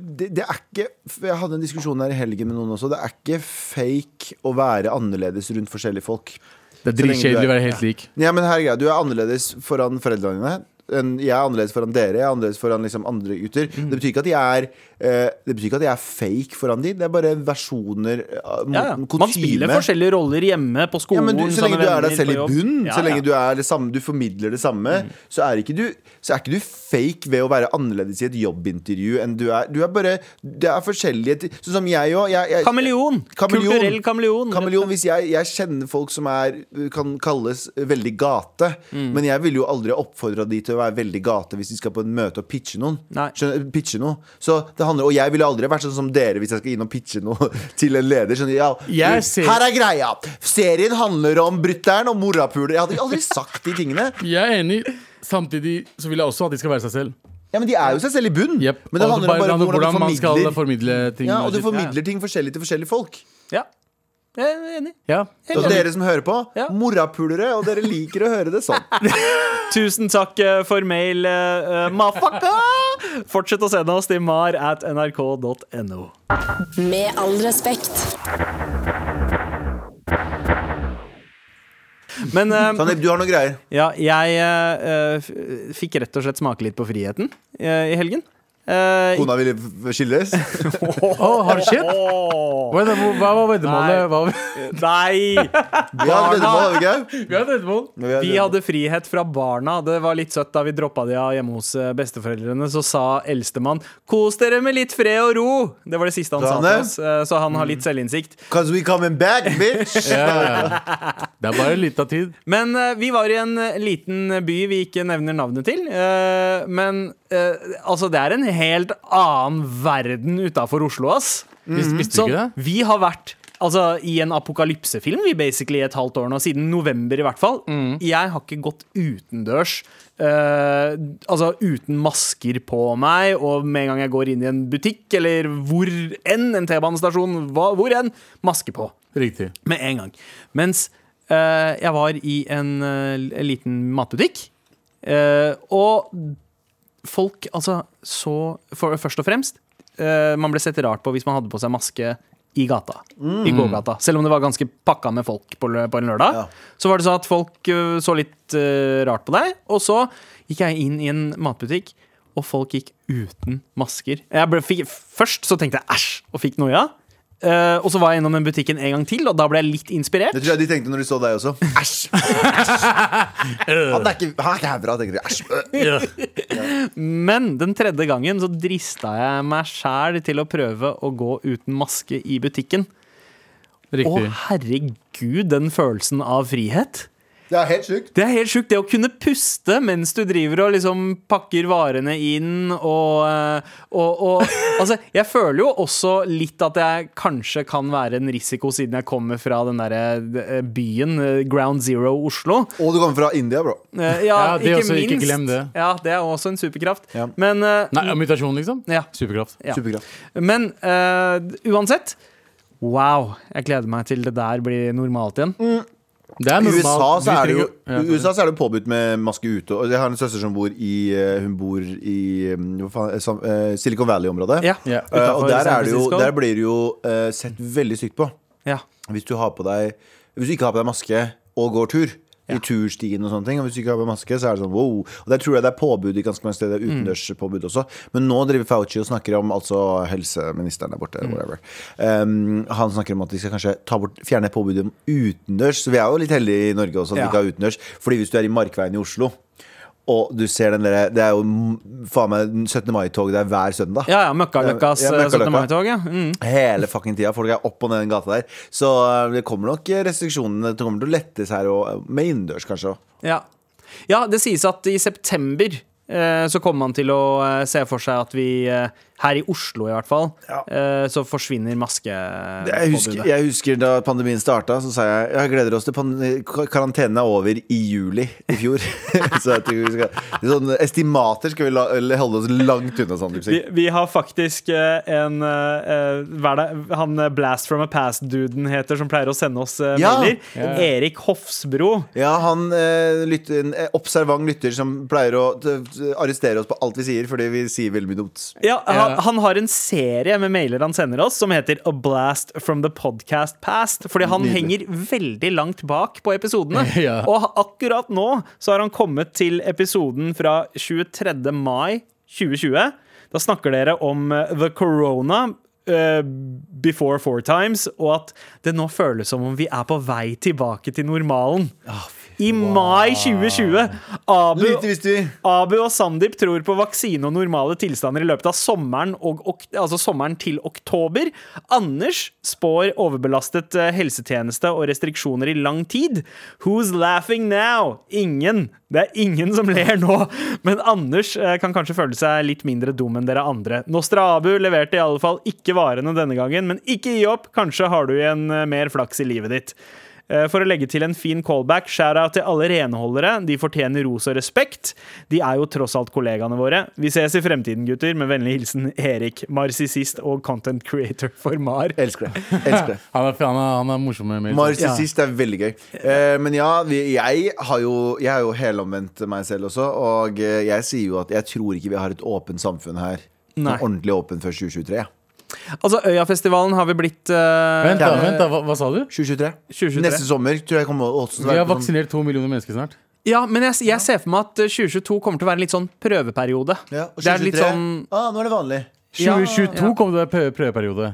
Det, det er ikke Jeg hadde en diskusjon her i helgen med noen også. Det er ikke fake å være annerledes rundt forskjellige folk. Det er dritkjedelig å være helt lik. Ja, men her er Du er annerledes foran foreldrene dine. Jeg er annerledes foran dere. Jeg er annerledes foran liksom andre gutter. Mm. Det betyr ikke at jeg er Det betyr ikke at jeg er fake foran de Det er bare versjoner uh, Ja, ja. Man spiller forskjellige roller hjemme, på Ja, skolen, men du, så lenge du er deg selv i bunnen, bunn, Ja, så lenge ja. du, det samme, du formidler det samme, så, er du, så er ikke du fake ved å være annerledes i et jobbintervju enn du er. Du er bare Det er forskjellige Sånn som jeg òg. Kameleon. Kameleon. Kulturell kameleon. Kameleon, hvis jeg, jeg kjenner folk som er, kan kalles veldig gate, Mm. men jeg ville jo aldri oppfordra de til å være veldig gate hvis de skal på en møte og pitche noen. Skjønner, pitche noe. Så det handler, og jeg ville aldri vært sånn som dere hvis jeg skal inn og pitche noe til en leder. Sånn, ja, Jeg ser- Her er greia! Serien handler om brutter'n og morapuler. Jeg hadde aldri sagt de tingene. Jeg er enig. Samtidig så vil jeg også at de skal være seg selv. Ja, Men de er jo seg selv i bunn. Yep. Men det handler bare- bare om hvordan, hvordan man skal formidle ting. Ja, og du formidler ting forskjellig til forskjellige folk. Ja. Jeg er enig. Ja. Så dere som hører på, Ja. morapulere, og dere liker å høre det sånn. Tusen takk eh, for mail, uh, mafaka! Fortsett å sende oss til mar at nrk.no. Med all respekt. Men uh, Sandeep, du har noen greier. ja, jeg eh, eh, fikk rett og slett smake litt på friheten eh, i helgen. Eh, Kona ville skilles. oh, har det skjedd? Hva, hva var veddemålet? Nei! Nei! Vi hadde veddemål, vi ikke? Vi har et veddemål. Vi hadde frihet fra barna. Det var litt søtt da vi droppa de av hjemme hos eh, besteforeldrene. Så sa eldstemann 'kos dere med litt fred og ro'. Det var det siste han Sa sa til oss. eh, Så han har litt selvinnsikt. Cause we coming back, bitch! Ja. Det er bare litt av tid. Men uh, vi var i en liten by vi ikke nevner navnet til. Uh, men eh, altså, det er en helt annen verden utafor Oslo, ass. Vis- Visste du ikke det? vi har vært Altså, I en apokalypsefilm vi basically i et halvt år nå, siden november i hvert fall. Jeg har ikke gått utendørs. eh, altså uten masker på meg, og med en gang jeg går inn i en butikk eller hvor enn, en T-banestasjon, hva- hvor enn, maske på. Riktig. Med en gang. Mens eh, jeg var i en, eh, en liten matbutikk, eh, og folk altså så for, Først og fremst, uh, man ble sett rart på hvis man hadde på seg maske i gata. I gågata. Selv om det var ganske pakka med folk på, på en lørdag. Ja. Så var det sånn at folk uh, så litt uh, rart på deg. Og så gikk jeg inn i en matbutikk, og folk gikk uten masker. Jeg ble, fikk, først så tenkte jeg æsj, og fikk noia. Eh, og så var jeg innom den butikken en gang til, og da ble jeg litt inspirert. Det tror jeg de tenkte når de så deg også. Æsj! Han er ikke, han er ikke herfra, tenker de. Æsj! Men den tredje gangen så drista jeg meg sjæl til å prøve å gå uten maske i butikken. Å, herregud, den følelsen av frihet. Det er helt sjukt. Det er helt sjukt, det å kunne puste mens du driver og liksom pakker varene inn og, eh, og, og Altså, jeg føler jo også litt at jeg kanskje kan være en risiko, siden jeg kommer fra den derre eh, byen, eh, Ground Zero Oslo. Og du kommer fra India, bro. Ja, Ja, det ikke også, ikke minst. glem det. Ja, det er også en superkraft. Ja. Men Nei, mutasjon, liksom? Ja. Superkraft. Ja. Superkraft. Men uh, uansett Wow, jeg gleder meg til det der blir normalt igjen. Normalt. USA så er det jo USA så er det påbudt med maske ute. Og jeg har en søster som bor i eh, Hun bor i mm, faen, eh, eh, Silicon Valley-området. Ja, Ja. Og der, er det jo, der blir det jo sett veldig stygt på. Ja. Hvis du, har på deg, hvis du ikke har på deg maske og går tur. I turstien og sånne ting Og hvis du ikke har på maske, så er det sånn wow. Og der tror jeg det er påbud i ganske mange steder. Mm. Utendørspåbud også. Men nå driver Fauci og snakker om Altså helseministeren der borte, Mm. whatever. Um, han snakker om at de skal kanskje ta bort, fjerne påbudet om utendørs. Så vi er jo litt heldige i Norge også at Ja. vi ikke har utendørs. Fordi hvis du er i Markveien i Oslo og du ser den der, Det er jo faen meg 17. mai-tog der hver søndag. Ja, ja, Møkkaløkkas Ja, eh, 17. Mai-tog. Ja. Mm. Hele fucking tida. Folk er opp og ned den gata der. Så eh, det kommer nok restriksjonene Det kommer til å lettes her, og med innendørs kanskje òg. Ja. ja, det sies at i september eh, så kommer man til å eh, se for seg at vi, eh, her i Oslo i hvert fall, Ja. eh, så forsvinner Jeg husker, maskepåbudet. jeg husker da pandemien starta, så sa jeg jeg gleder oss til karantenen er over i juli i fjor. så jeg tror vi skal Sånn estimater skal vi la, holde oss langt unna sånn type Vi, ting. vi har faktisk eh, en eh, hva er det? Han Blast from a Past-duden heter, som pleier å sende oss Ja. mailer. Ja. Erik Hofsbro. Ja, han lytter, en observant lytter som pleier å arrestere oss på alt vi sier, fordi vi sier veldig mye dumt. Ja, han, Han har en serie med mailer han sender oss, som heter A Blast from the Podcast Past. Fordi han Nydelig. henger veldig langt bak på episodene. Ja. Og akkurat nå så har han kommet til episoden fra 23. mai 2020. Da snakker dere om eh, the corona. Uh, before four times, og at det nå føles som om vi er på vei tilbake til normalen. I mai 2020. Abu. Abu og Sandeep tror på vaksine og normale tilstander i løpet av sommeren, og, altså sommeren til oktober. Anders spår overbelastet eh, helsetjeneste og restriksjoner i lang tid. Who's laughing now? Ingen. Det er ingen som ler nå. Men Anders eh, kan kanskje føle seg litt mindre dum enn dere andre. Nostra Abu leverte i alle fall ikke varene denne gangen, men ikke gi opp. Kanskje har du igjen eh, mer flaks i livet ditt. Eh, For å legge til en fin callback, shout-out til alle renholdere. De fortjener ros og respekt. De er jo tross alt kollegaene våre. Vi ses i fremtiden, gutter. Med vennlig hilsen Erik, marsissist og content creator for MAR. Elsker det. Elsker det. Han er, han er, han er morsom med meg Marsissist er veldig gøy. Eh, men ja, jeg har jo Jeg har jo helomvendt meg selv også. Og eh, jeg sier jo at jeg tror ikke vi har et åpent samfunn her. Ordentlig åpent før 2023. ja. Altså, Øyafestivalen har vi blitt uh, Vent, da, vent da, hva, hva sa du? 2023. 2023. Neste sommer tror jeg kommer også til å Vi være har på sånn- vaksinert to millioner mennesker snart. Ja, men jeg, jeg ser for meg at eh, 2022 kommer til å være en litt sånn prøveperiode. ja, og Det er litt 2023, sånn ah, Nå er det vanlig. Ja, 2022 ja. kommer det til å være prøve, prøveperiode.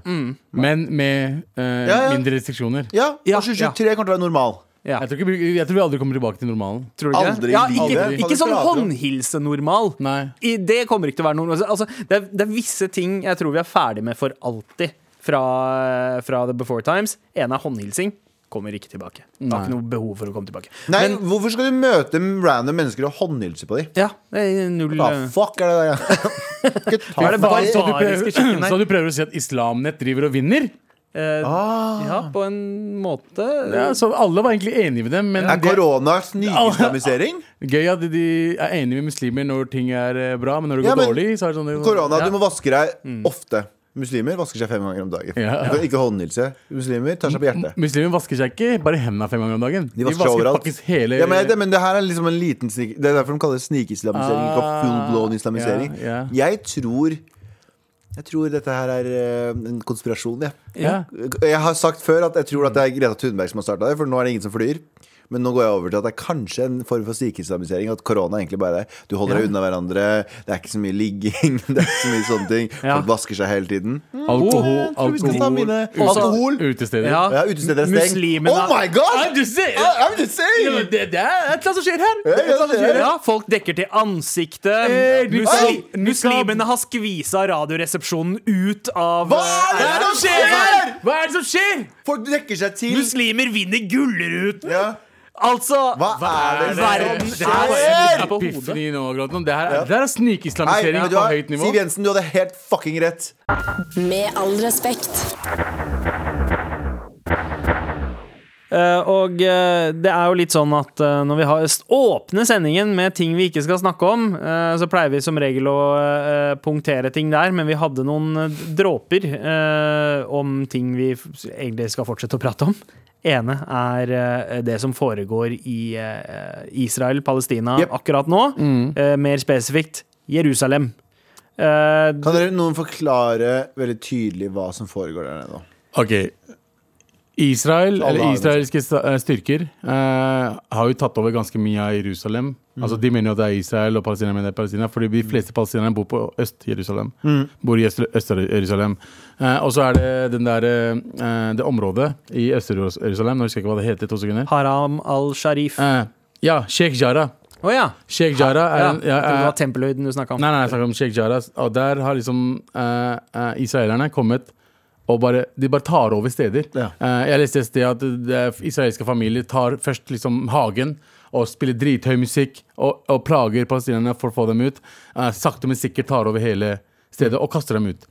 Men med eh, Ja, ja. mindre restriksjoner. Ja, Ja, og 2023 kommer til å være normal. Ja. Jeg tror, ikke, vi- jeg tror vi aldri kommer tilbake til normalen. Tror du ikke Aldri det? Ja, ikke, aldri. ikke sånn håndhilsenormal. Nei. I, det kommer ikke til å være normal. altså, det, er, det er visse ting jeg tror vi er ferdig med for alltid fra, fra The Before Times. En er håndhilsing. Kommer ikke tilbake. Det har Nei. ikke noe behov for å komme tilbake. Nei, Men Hvorfor skal du møte random mennesker og håndhilse på dem? ja, det er null Hva eh, fuck er det der? Ikke ta er det bare- Så du, Barbariske prøver, kjøkken her. så du prøver å si at Islamnett driver og vinner? Eh, Ah. Ja, på en måte. Ja, så alle var egentlig enige med dem. Men Er det korona snikislamisering? er gøy at de er enige med muslimer når ting er eh, bra, men når det Ja, går men dårlig, så er det sånn Korona, Ja. du må vaske deg ofte. Muslimer vasker seg fem ganger om dagen. Ja. ja. ikke håndhilse. Muslimer tar seg på hjertet. Muslimer vasker seg ikke bare hendene fem ganger om dagen. De vasker seg overalt. faktisk hele Ja, men, det, men det her er liksom en liten snik Det er derfor de kaller det snikislamisering, ikke Ah, full blown islamisering. ja, Jeg tror Jeg tror dette her er eh, en konspirasjon, jeg. ja. Jeg har sagt før at jeg tror at det er Greta Thunberg som har starta det, for nå er det ingen som flyr. Men nå går jeg over til at det er kanskje en form for snikislamisering. At korona egentlig bare er Du holder deg unna hverandre, det er ikke så mye ligging, det er ikke så mye sånne ting. Ja. Folk vasker seg hele tiden. Alkohol, oh, alkohol, Alkohol. utesteder. Ja. Ja, utesteder er stengt. Muslimene- Oh my god! I'm just saying! I'm just Ja, saying! det, det er et eller annet som skjer her! Ja, som skjer. Folk dekker til ansiktet. Eh, du Musli skal- muslimene har skvisa radioresepsjonen ut av Hva er det som skjer?! Hva er det som skjer? Folk dekker seg til. Muslimer vinner Gullruten! Ja. Altså Hva er det Verden er skjer? er. Epiphany nå, Grotten. Det her er, det her er snikislamisering på høyt nivå. Siv Jensen, du hadde helt fucking rett. Med all respekt. Eh, og eh, det er jo litt sånn at eh, når vi har åpner sendingen med ting vi ikke skal snakke om, eh, så pleier vi som regel å punktere ting der, men vi hadde noen dråper eh, om ting vi egentlig skal fortsette å prate om. ene er det som foregår i Israel, Palestina Yep. akkurat nå. Eh, mer spesifikt Jerusalem. Eh, Kan dere noen forklare veldig tydelig hva som foregår der nede? nå? Israel, eller israelske eh, styrker uh, har jo tatt over ganske mye av Jerusalem. Mm. Altså De mener jo at det er Israel og Palestina, men det er Palestina fordi de fleste palestinerne bor på Øst-Jerusalem. Mm. Bor i Øst- Øst-Jerusalem. Uh, og så er det den der, uh, det området i Øst-Jerusalem, nå husker jeg ikke hva det heter, to sekunder. Haram al-Sharif. Ja, Sheikh Jarrah. ja. Sheikh Jarrah er ja. ja, trodde det var tempelhøyden du snakka om. Nei, nei, jeg snakker om Sheikh Jarrah. Og der har liksom israelerne kommet og bare, de bare tar over steder. Ja. Eh, jeg leste et sted at israelske familier tar først liksom hagen og spiller drithøy musikk og, og plager palestinerne for å få dem ut. Eh, sakte, men sikkert tar over hele stedet og kaster dem ut.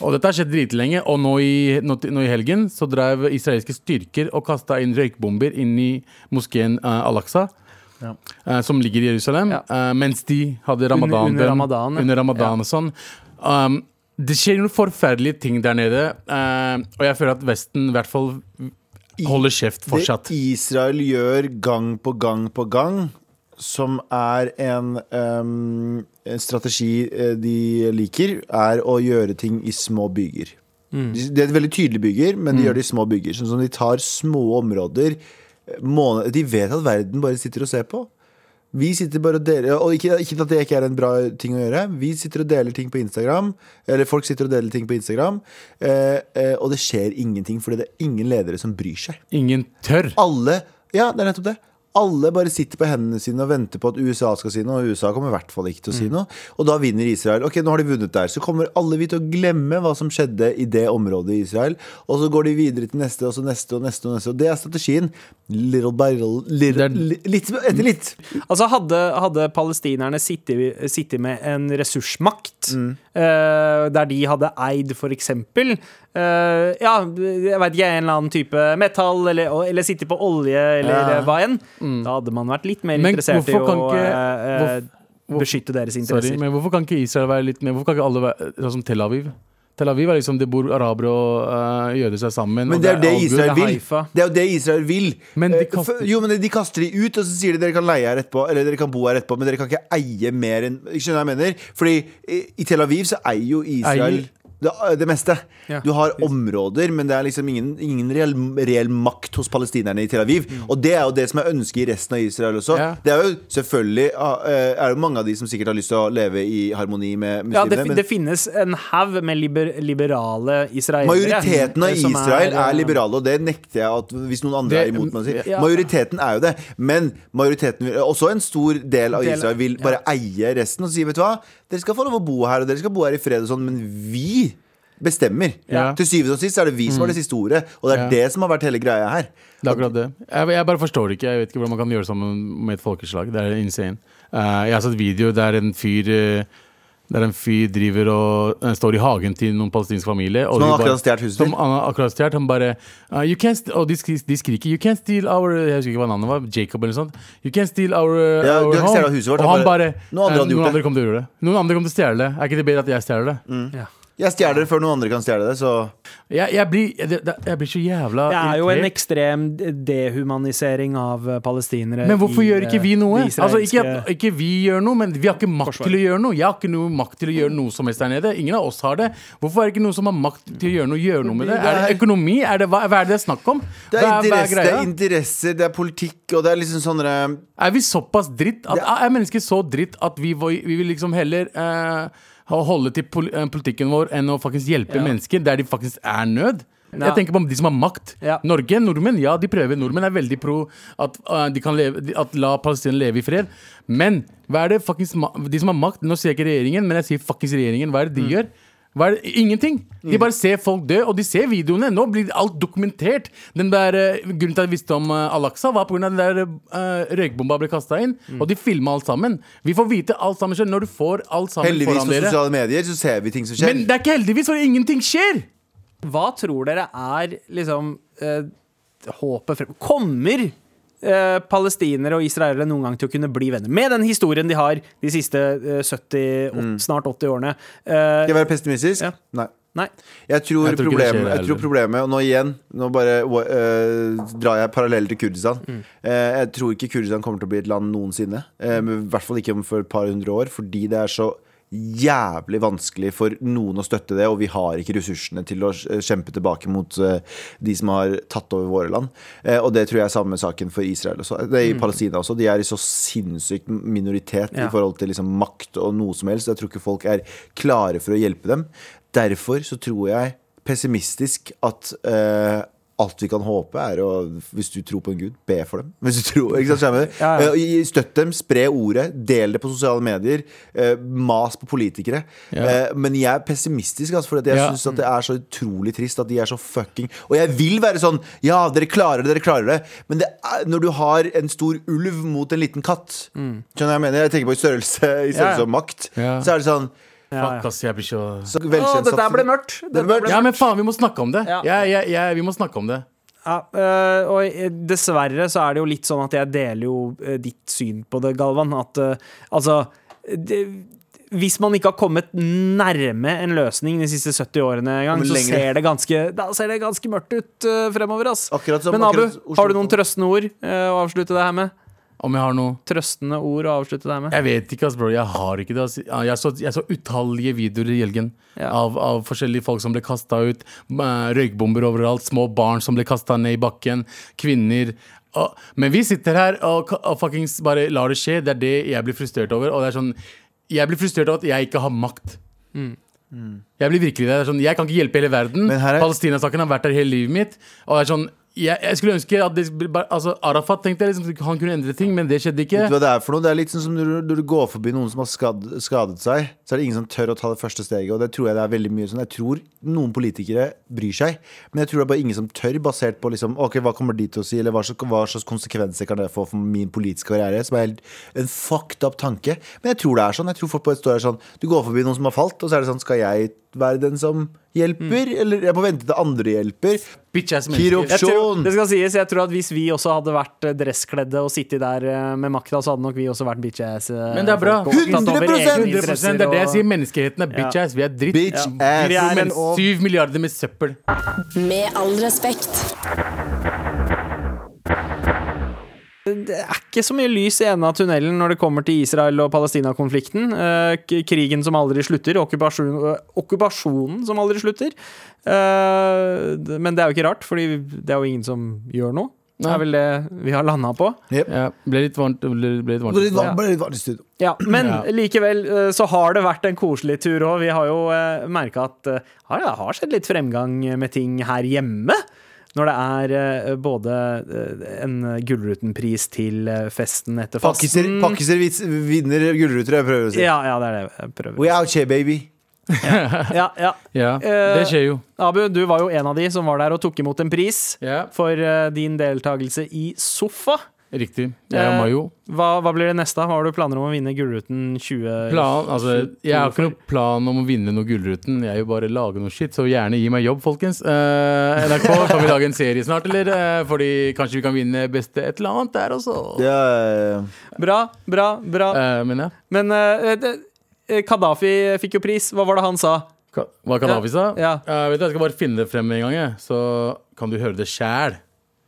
Og dette har skjedd dritlenge, og nå i, nå, nå i helgen så drev israelske styrker og kasta inn røykbomber inn i moskeen uh, Al-Aqsa. eh, som ligger i Jerusalem, Ja. uh, mens de hadde ramadan, under ramadan, under ramadan og sånn. Um, det skjer noen forferdelige ting der nede, uh, og jeg føler at Vesten i hvert fall holder kjeft fortsatt. Det Israel gjør gang på gang på gang, som er en, um, en strategi eh, de liker, er å gjøre ting i små bygger. Mm. det er veldig tydelige bygger, men de gjør det i små bygger. Sånn som de tar små områder. eh, måned- De vet at verden bare sitter og ser på. Vi sitter bare og deler Og ikke, ikke at det ikke er en bra ting å gjøre. Vi sitter og deler ting på Instagram. Eller folk sitter og deler ting på Instagram. Eh, eh, og det skjer ingenting, fordi det er ingen ledere som bryr seg. Ingen tør. Alle Ja, det er nettopp det. Alle bare sitter på hendene sine og venter på at USA skal si noe, og USA kommer i hvert fall ikke til å si noe. Og da vinner Israel. Ok, nå har de vunnet der. Så kommer alle vi til å glemme hva som skjedde i det området i Israel. Og så går de videre til neste, og så neste og neste. Og neste Og det er strategien. Little by little, little Litt etter litt. Altså Hadde, hadde palestinerne sittet, sittet med en ressursmakt, Mm. eh, der de hadde eid f.eks. Uh, ja, jeg vet ikke, en eller annen type metall, eller, eller sitte på olje, eller Ja. eh, hva enn, da hadde man vært litt mer Men interessert i å kan ikke- uh, hvorf- beskytte deres Sorry, interesser. men hvorfor kan ikke Israel være litt mer Hvorfor kan ikke alle være sånn som Tel Aviv? Tel Aviv er liksom det bor arabere og uh, jøder seg sammen. Men det er jo det. Israel Det vil. Det er jo det Israel vil. Men de kaster- Jo, men de kaster de ut, og så sier de dere kan leie her etterpå. Eller dere kan bo her etterpå, men dere kan ikke eie mer enn Ikke skjønner hva jeg mener? Fordi i, i Tel Aviv så eier jo Israel Eier. Det, det meste. Ja. Du har områder, men det er liksom ingen, ingen reell, reell makt hos palestinerne i Tel Aviv. Og det er jo det som er ønsket i resten av Israel også. Ja. Det er jo selvfølgelig ah, eh, Er det mange av de som sikkert har lyst til å leve i harmoni med Ja, muslimene. det, men- det finnes en haug med liber, liberale israelere. Majoriteten av eh, Israel er, er, liberale, og det nekter jeg at hvis noen andre Det- er imot meg å si. ja. Majoriteten er jo det, men majoriteten også en stor del av Israel vil bare eie resten og si vet du hva, dere skal få lov å bo her, og dere skal bo her i fred og sånn, men vi bestemmer. Ja. Til syvende og sist er det vi som har det siste ordet, og det er Ja. det som har vært hele greia her. Det er akkurat det. Jeg, jeg bare forstår det ikke. Jeg vet ikke hvordan man kan gjøre det sammen med et folkeslag. Det er insane. Uh, jeg har sett video der en fyr eh, der en fyr driver og uh, står i hagen til noen palestinsk familie. Og Som han de akkurat har stjålet huset Som til. han har akkurat stjålet. Han bare uh, you can't Og de, de skriker You can't steal our Jeg husker ikke hva navnet var. Jacob eller noe sånt. You can't steal our, uh, Ja, our home. vårt, Og han bare, bare noen andre eh, noen andre kom til å gjøre det. Noen andre kom til å stjele det. Er ikke det bedre at jeg stjeler det? Ja. Jeg stjeler det før noen andre kan stjele det, så Jeg, jeg, blir, jeg, jeg blir så jævla Det er jo en ekstrem dehumanisering av eh, palestinere. Men hvorfor i, gjør ikke vi eh, noe? Altså, ikke, ikke vi gjør noe, men vi har ikke makt forsvar. til å gjøre noe. Jeg har ikke noe makt til å gjøre noe som helst der nede. Ingen av oss har det. Hvorfor er det ikke noen som har makt til å gjøre noe? Gjøre noe med det? Er det økonomi? Er det, hva, hva er det det er snakk om? det er, interesse, det er interesser, det er politikk, og det er liksom sånne Er vi såpass dritt at, Er mennesker så dritt at vi, vi vil liksom heller eh, ha- holde til pol eh, politikken vår enn å faktisk hjelpe Ja. mennesker der de faktisk er nød? Ja. Jeg tenker på de som har makt. Ja. Norge, nordmenn, ja, de prøver. Nordmenn er veldig pro at, uh, de kan leve, at la palestinerne leve i fred. Men hva er det faktisk, de som har makt Nå sier jeg ikke regjeringen, men jeg sier fuckings regjeringen. Hva er det de gjør? Hva er det? Ingenting. De bare ser folk dø, og de ser videoene. Nå blir alt dokumentert. Den der, eh, grunnen til at jeg visste om uh, Al-Aqsa, var pga. den der uh, røykbomba ble kasta inn. Og de filma alt sammen. Vi får vite alt sammen selv når du får alt sammen Heldigvis foran på sosiale medier så ser vi ting som skjer. Men det er ikke heldigvis, for ingenting skjer! Hva tror dere er liksom uh, håpet frem Kommer eh, palestinere og israelere noen gang til å kunne bli venner? Med den historien de har de siste eh, 70, åt- snart 80 årene. Eh, Skal jeg være pessimistisk? Ja. Nei. Nei. Jeg tror, Jeg tror ikke det problemet, jeg tror heller. problemet Og nå igjen, nå bare øh, drar jeg parallell til Kurdistan. Mm. Eh, jeg tror ikke Kurdistan kommer til å bli et land noensinne. Eh, men I hvert fall ikke om for et par hundre år, fordi det er så jævlig vanskelig for noen å støtte det, og vi har ikke ressursene til å kjempe tilbake mot eh, de som har tatt over våre land. Eh, og det tror jeg er samme saken for Israel også. Det er i Palestina også. De er i så sinnssykt minoritet Mm. Ja. i forhold til liksom makt og noe som helst. Jeg tror ikke folk er klare for å hjelpe dem. Derfor så tror jeg pessimistisk at eh, alt vi kan håpe, er å Hvis du tror på en gud, be for dem. Hvis du tror, ikke sant. Ja, ja. Eh, Støtt dem, spre ordet, del det på sosiale medier. eh, mas på politikere. Ja. Eh, men jeg er pessimistisk, altså, for jeg Ja. synes det er så utrolig trist at de er så fucking Og jeg vil være sånn Ja, dere klarer det, dere klarer det. Men det er, når du har en stor ulv mot en liten katt Skjønner du hva jeg mener? Jeg tenker på i størrelse, i Mm. Størrelse og makt. Så er det sånn Fuck, ass, jeg blir så så Å, velkjent dette ble mørkt. Dette mørkt. Ja, men faen, vi må snakke om det. Ja. Ja, ja, ja, vi må snakke om det. Ja, øh, og eh, dessverre så er det jo litt sånn at jeg deler jo eh, ditt syn på det, Galvan. At eh, altså det, Hvis man ikke har kommet nærme en løsning de siste 70 årene engang, Kommer så lenger. ser det ganske, da ser det ganske mørkt ut eh, fremover. Ass. Akkurat som Men Abu, akkurat Oslo- har du noen trøstende ord eh, å avslutte det her med? Om jeg har noe Trøstende ord å avslutte deg med? Jeg vet ikke, ass, bro. Jeg har ikke det. ass. Jeg så, jeg så utallige videoer i helgen Ja. av, av forskjellige folk som ble kasta ut. Røykbomber overalt. Små barn som ble kasta ned i bakken. Kvinner. Og, men vi sitter her og, og fuckings bare lar det skje. Det er det jeg blir frustrert over. Og det er sånn Jeg blir frustrert over at jeg ikke har makt. Jeg blir virkelig det. det er sånn, jeg kan ikke hjelpe hele verden. Er- Palestina-saken har vært der hele livet mitt. Og det er sånn jeg, jeg skulle ønske at det, altså, Arafat tenkte jeg liksom, han kunne endre ting, men det skjedde ikke. Vet du hva det er for noe? Det er litt sånn som når du, går forbi noen som har skad, skadet seg, så er det ingen som tør å ta det første steget. Og det tror jeg det er veldig mye sånn. Jeg tror noen politikere bryr seg, men jeg tror det er bare ingen som tør, basert på liksom Ok, hva kommer de til å si, eller hva slags, hva slags konsekvenser kan det få for min politiske karriere? Som er helt en fucked up tanke. Men jeg tror det er sånn. Jeg tror folk bare står her sånn Du går forbi noen som har falt, og så er det sånn Skal jeg være den som hjelper? Eller jeg må vente til andre hjelper? Bitch ass mennesker. Jeg tror, Opsjon. det skal sies, jeg tror at Hvis vi også hadde vært eh, dresskledde og sittet der eh, med makta, så hadde nok vi også vært bitch-ass. eh, Men det er bra. folk og tatt over 100%, 100 Det er det jeg sier. Menneskeheten er bitch ass. Vi er dritt. Bitch Vi ass. er syv milliarder med søppel. Med all respekt. Det er ikke så mye lys i enden av tunnelen når det kommer til Israel- og Palestina-konflikten. Eh, krigen som aldri slutter, okkupasjon, eh, okkupasjonen som aldri slutter. Eh, men det er jo ikke rart, Fordi det er jo ingen som gjør noe. Det er vel det vi har landa på. Ja, ble litt varmt. Ble, ble litt varmt. Ble litt varmt- ble litt varmt i studio. Ja, Men Ja. likevel så har det vært en koselig tur òg. Vi har jo merka at ja, det har skjedd litt fremgang med ting her hjemme. Når det er eh, både eh, en Gullruten-pris til eh, festen etter fasten pakkiser vinner gullruter, jeg prøver å si. Ja, ja, det er det jeg prøver. We out here, baby. Ja, ja. Ja, Eh, det skjer jo. Abu, du var jo en av de som var der og tok imot en pris yeah. for eh, din deltakelse i Sofa. Riktig. Jeg Eh, og Mayo. Hva, hva blir det neste? Har du planer om å vinne Gullruten 20... Plan, altså, jeg har ikke noen plan om å vinne noe Gullruten. Jeg vil bare lage noe shit, så gjerne gi meg jobb, folkens. Uh, NRK, kan vi lage en serie snart, eller? Uh, fordi kanskje vi kan vinne beste et eller annet der også. Ja, Bra, bra, bra. Uh, men ja. Men eh, eh, fikk jo pris. Hva var det han sa? Hva Kadafi sa? Ja. Eh, vet du, jeg skal bare finne det frem med en gang, jeg. så kan du høre det sjæl.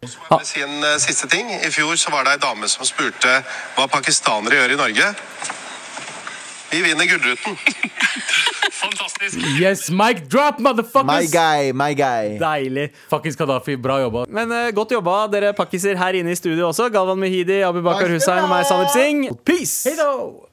Jeg si en eh, siste ting. I fjor så var det ei dame som spurte hva pakistanere gjør i Norge. Vi vinner Gullruten. Yes, mic drop, motherfuckers! My guy, my guy. Deilig. Fuckings Kadafi, bra jobba. Men uh, godt jobba, dere pakkiser her inne i studio også. Galvan Mehidi, Abu Bakar Hussein og meg, Sandeep Singh. Peace! Hei då!